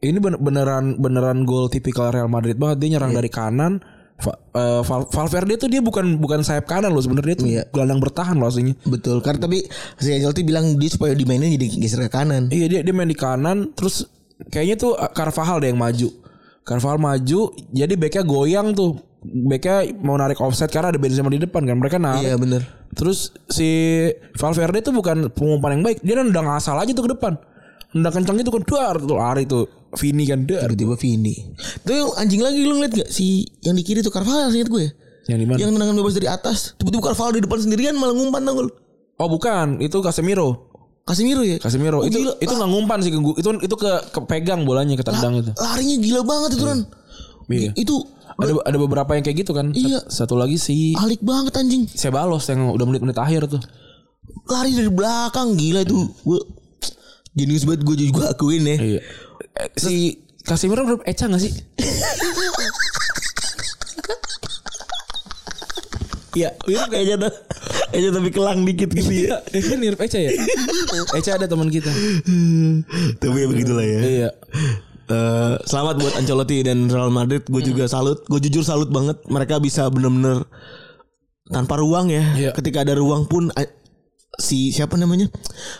ini bener- beneran beneran gol tipikal Real Madrid banget. Dia nyerang dari kanan. Eh, Val- Valverde tuh dia bukan bukan sayap kanan loh sebenarnya tuh gelandang bertahan loh aslinya. Betul. Karena tapi si Ancelotti bilang dia supaya dimainin jadi geser ke kanan. Iya dia dia main di kanan terus kayaknya tuh uh, Carvajal deh yang maju. Carvajal maju jadi backnya goyang tuh. Backnya mau narik offset karena ada Benzema di depan kan mereka narik. Iya bener. Terus si Valverde tuh bukan pengumpan yang baik. Dia udah ngasal aja tuh ke depan. nendang kencang itu kan dar tuh lari tuh Vini kan dar. Tiba-tiba Vini. Tuh yang anjing lagi lu ngeliat gak si yang di kiri tuh Carvalho inget gue ya? Yang di mana? Yang tendangan bebas dari atas. Tiba-tiba Carvalho di depan sendirian malah ngumpan tau lu? Oh bukan, itu Casemiro. Casemiro ya? Casemiro Oh, itu gila. itu nggak ngumpan sih itu itu ke kepegang bolanya ketendang itu. Larinya gila banget itu Ran. Iya. Itu Ada ada beberapa yang kayak gitu kan. Iya. Satu lagi si alik banget anjing. Sebalos yang udah menit-menit akhir tuh. Lari dari belakang gila itu. Gue jenius banget gue juga akuin ya. Iya. Si Casemiro menurut Eca gak sih? Iya, mirip kayaknya tuh. Kayaknya tapi kelang dikit gitu ya. Eh kan mirip Eca ya? Eca ada teman kita. tapi ya begitulah ya. Iya. Eh, selamat buat Ancelotti dan Real Madrid. Gue juga salut. Gue jujur salut banget. Mereka bisa bener-bener tanpa ruang ya. Iya. Ketika ada ruang pun si siapa namanya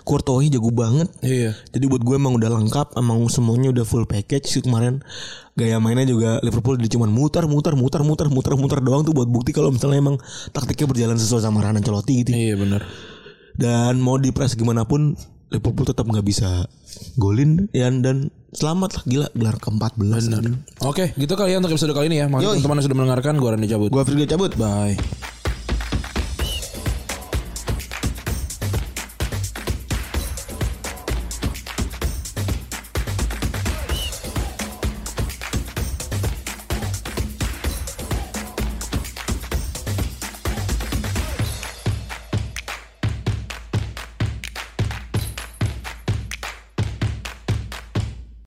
Courtois jago banget. Iya. Jadi buat gue emang udah lengkap, emang semuanya udah full package sih kemarin. Gaya mainnya juga Liverpool dia cuma muter, muter, muter, muter, muter, muter doang tuh buat bukti kalau misalnya emang taktiknya berjalan sesuai sama Ranan Ancelotti gitu. Iya benar. Dan mau di press gimana pun Liverpool tetap nggak bisa golin ya dan selamat lah gila gelar ke-14. Oke, gitu kali ya untuk episode kali ini ya. Makasih teman-teman yang sudah mendengarkan. Gua Randy cabut. Gua Firgo cabut. Bye.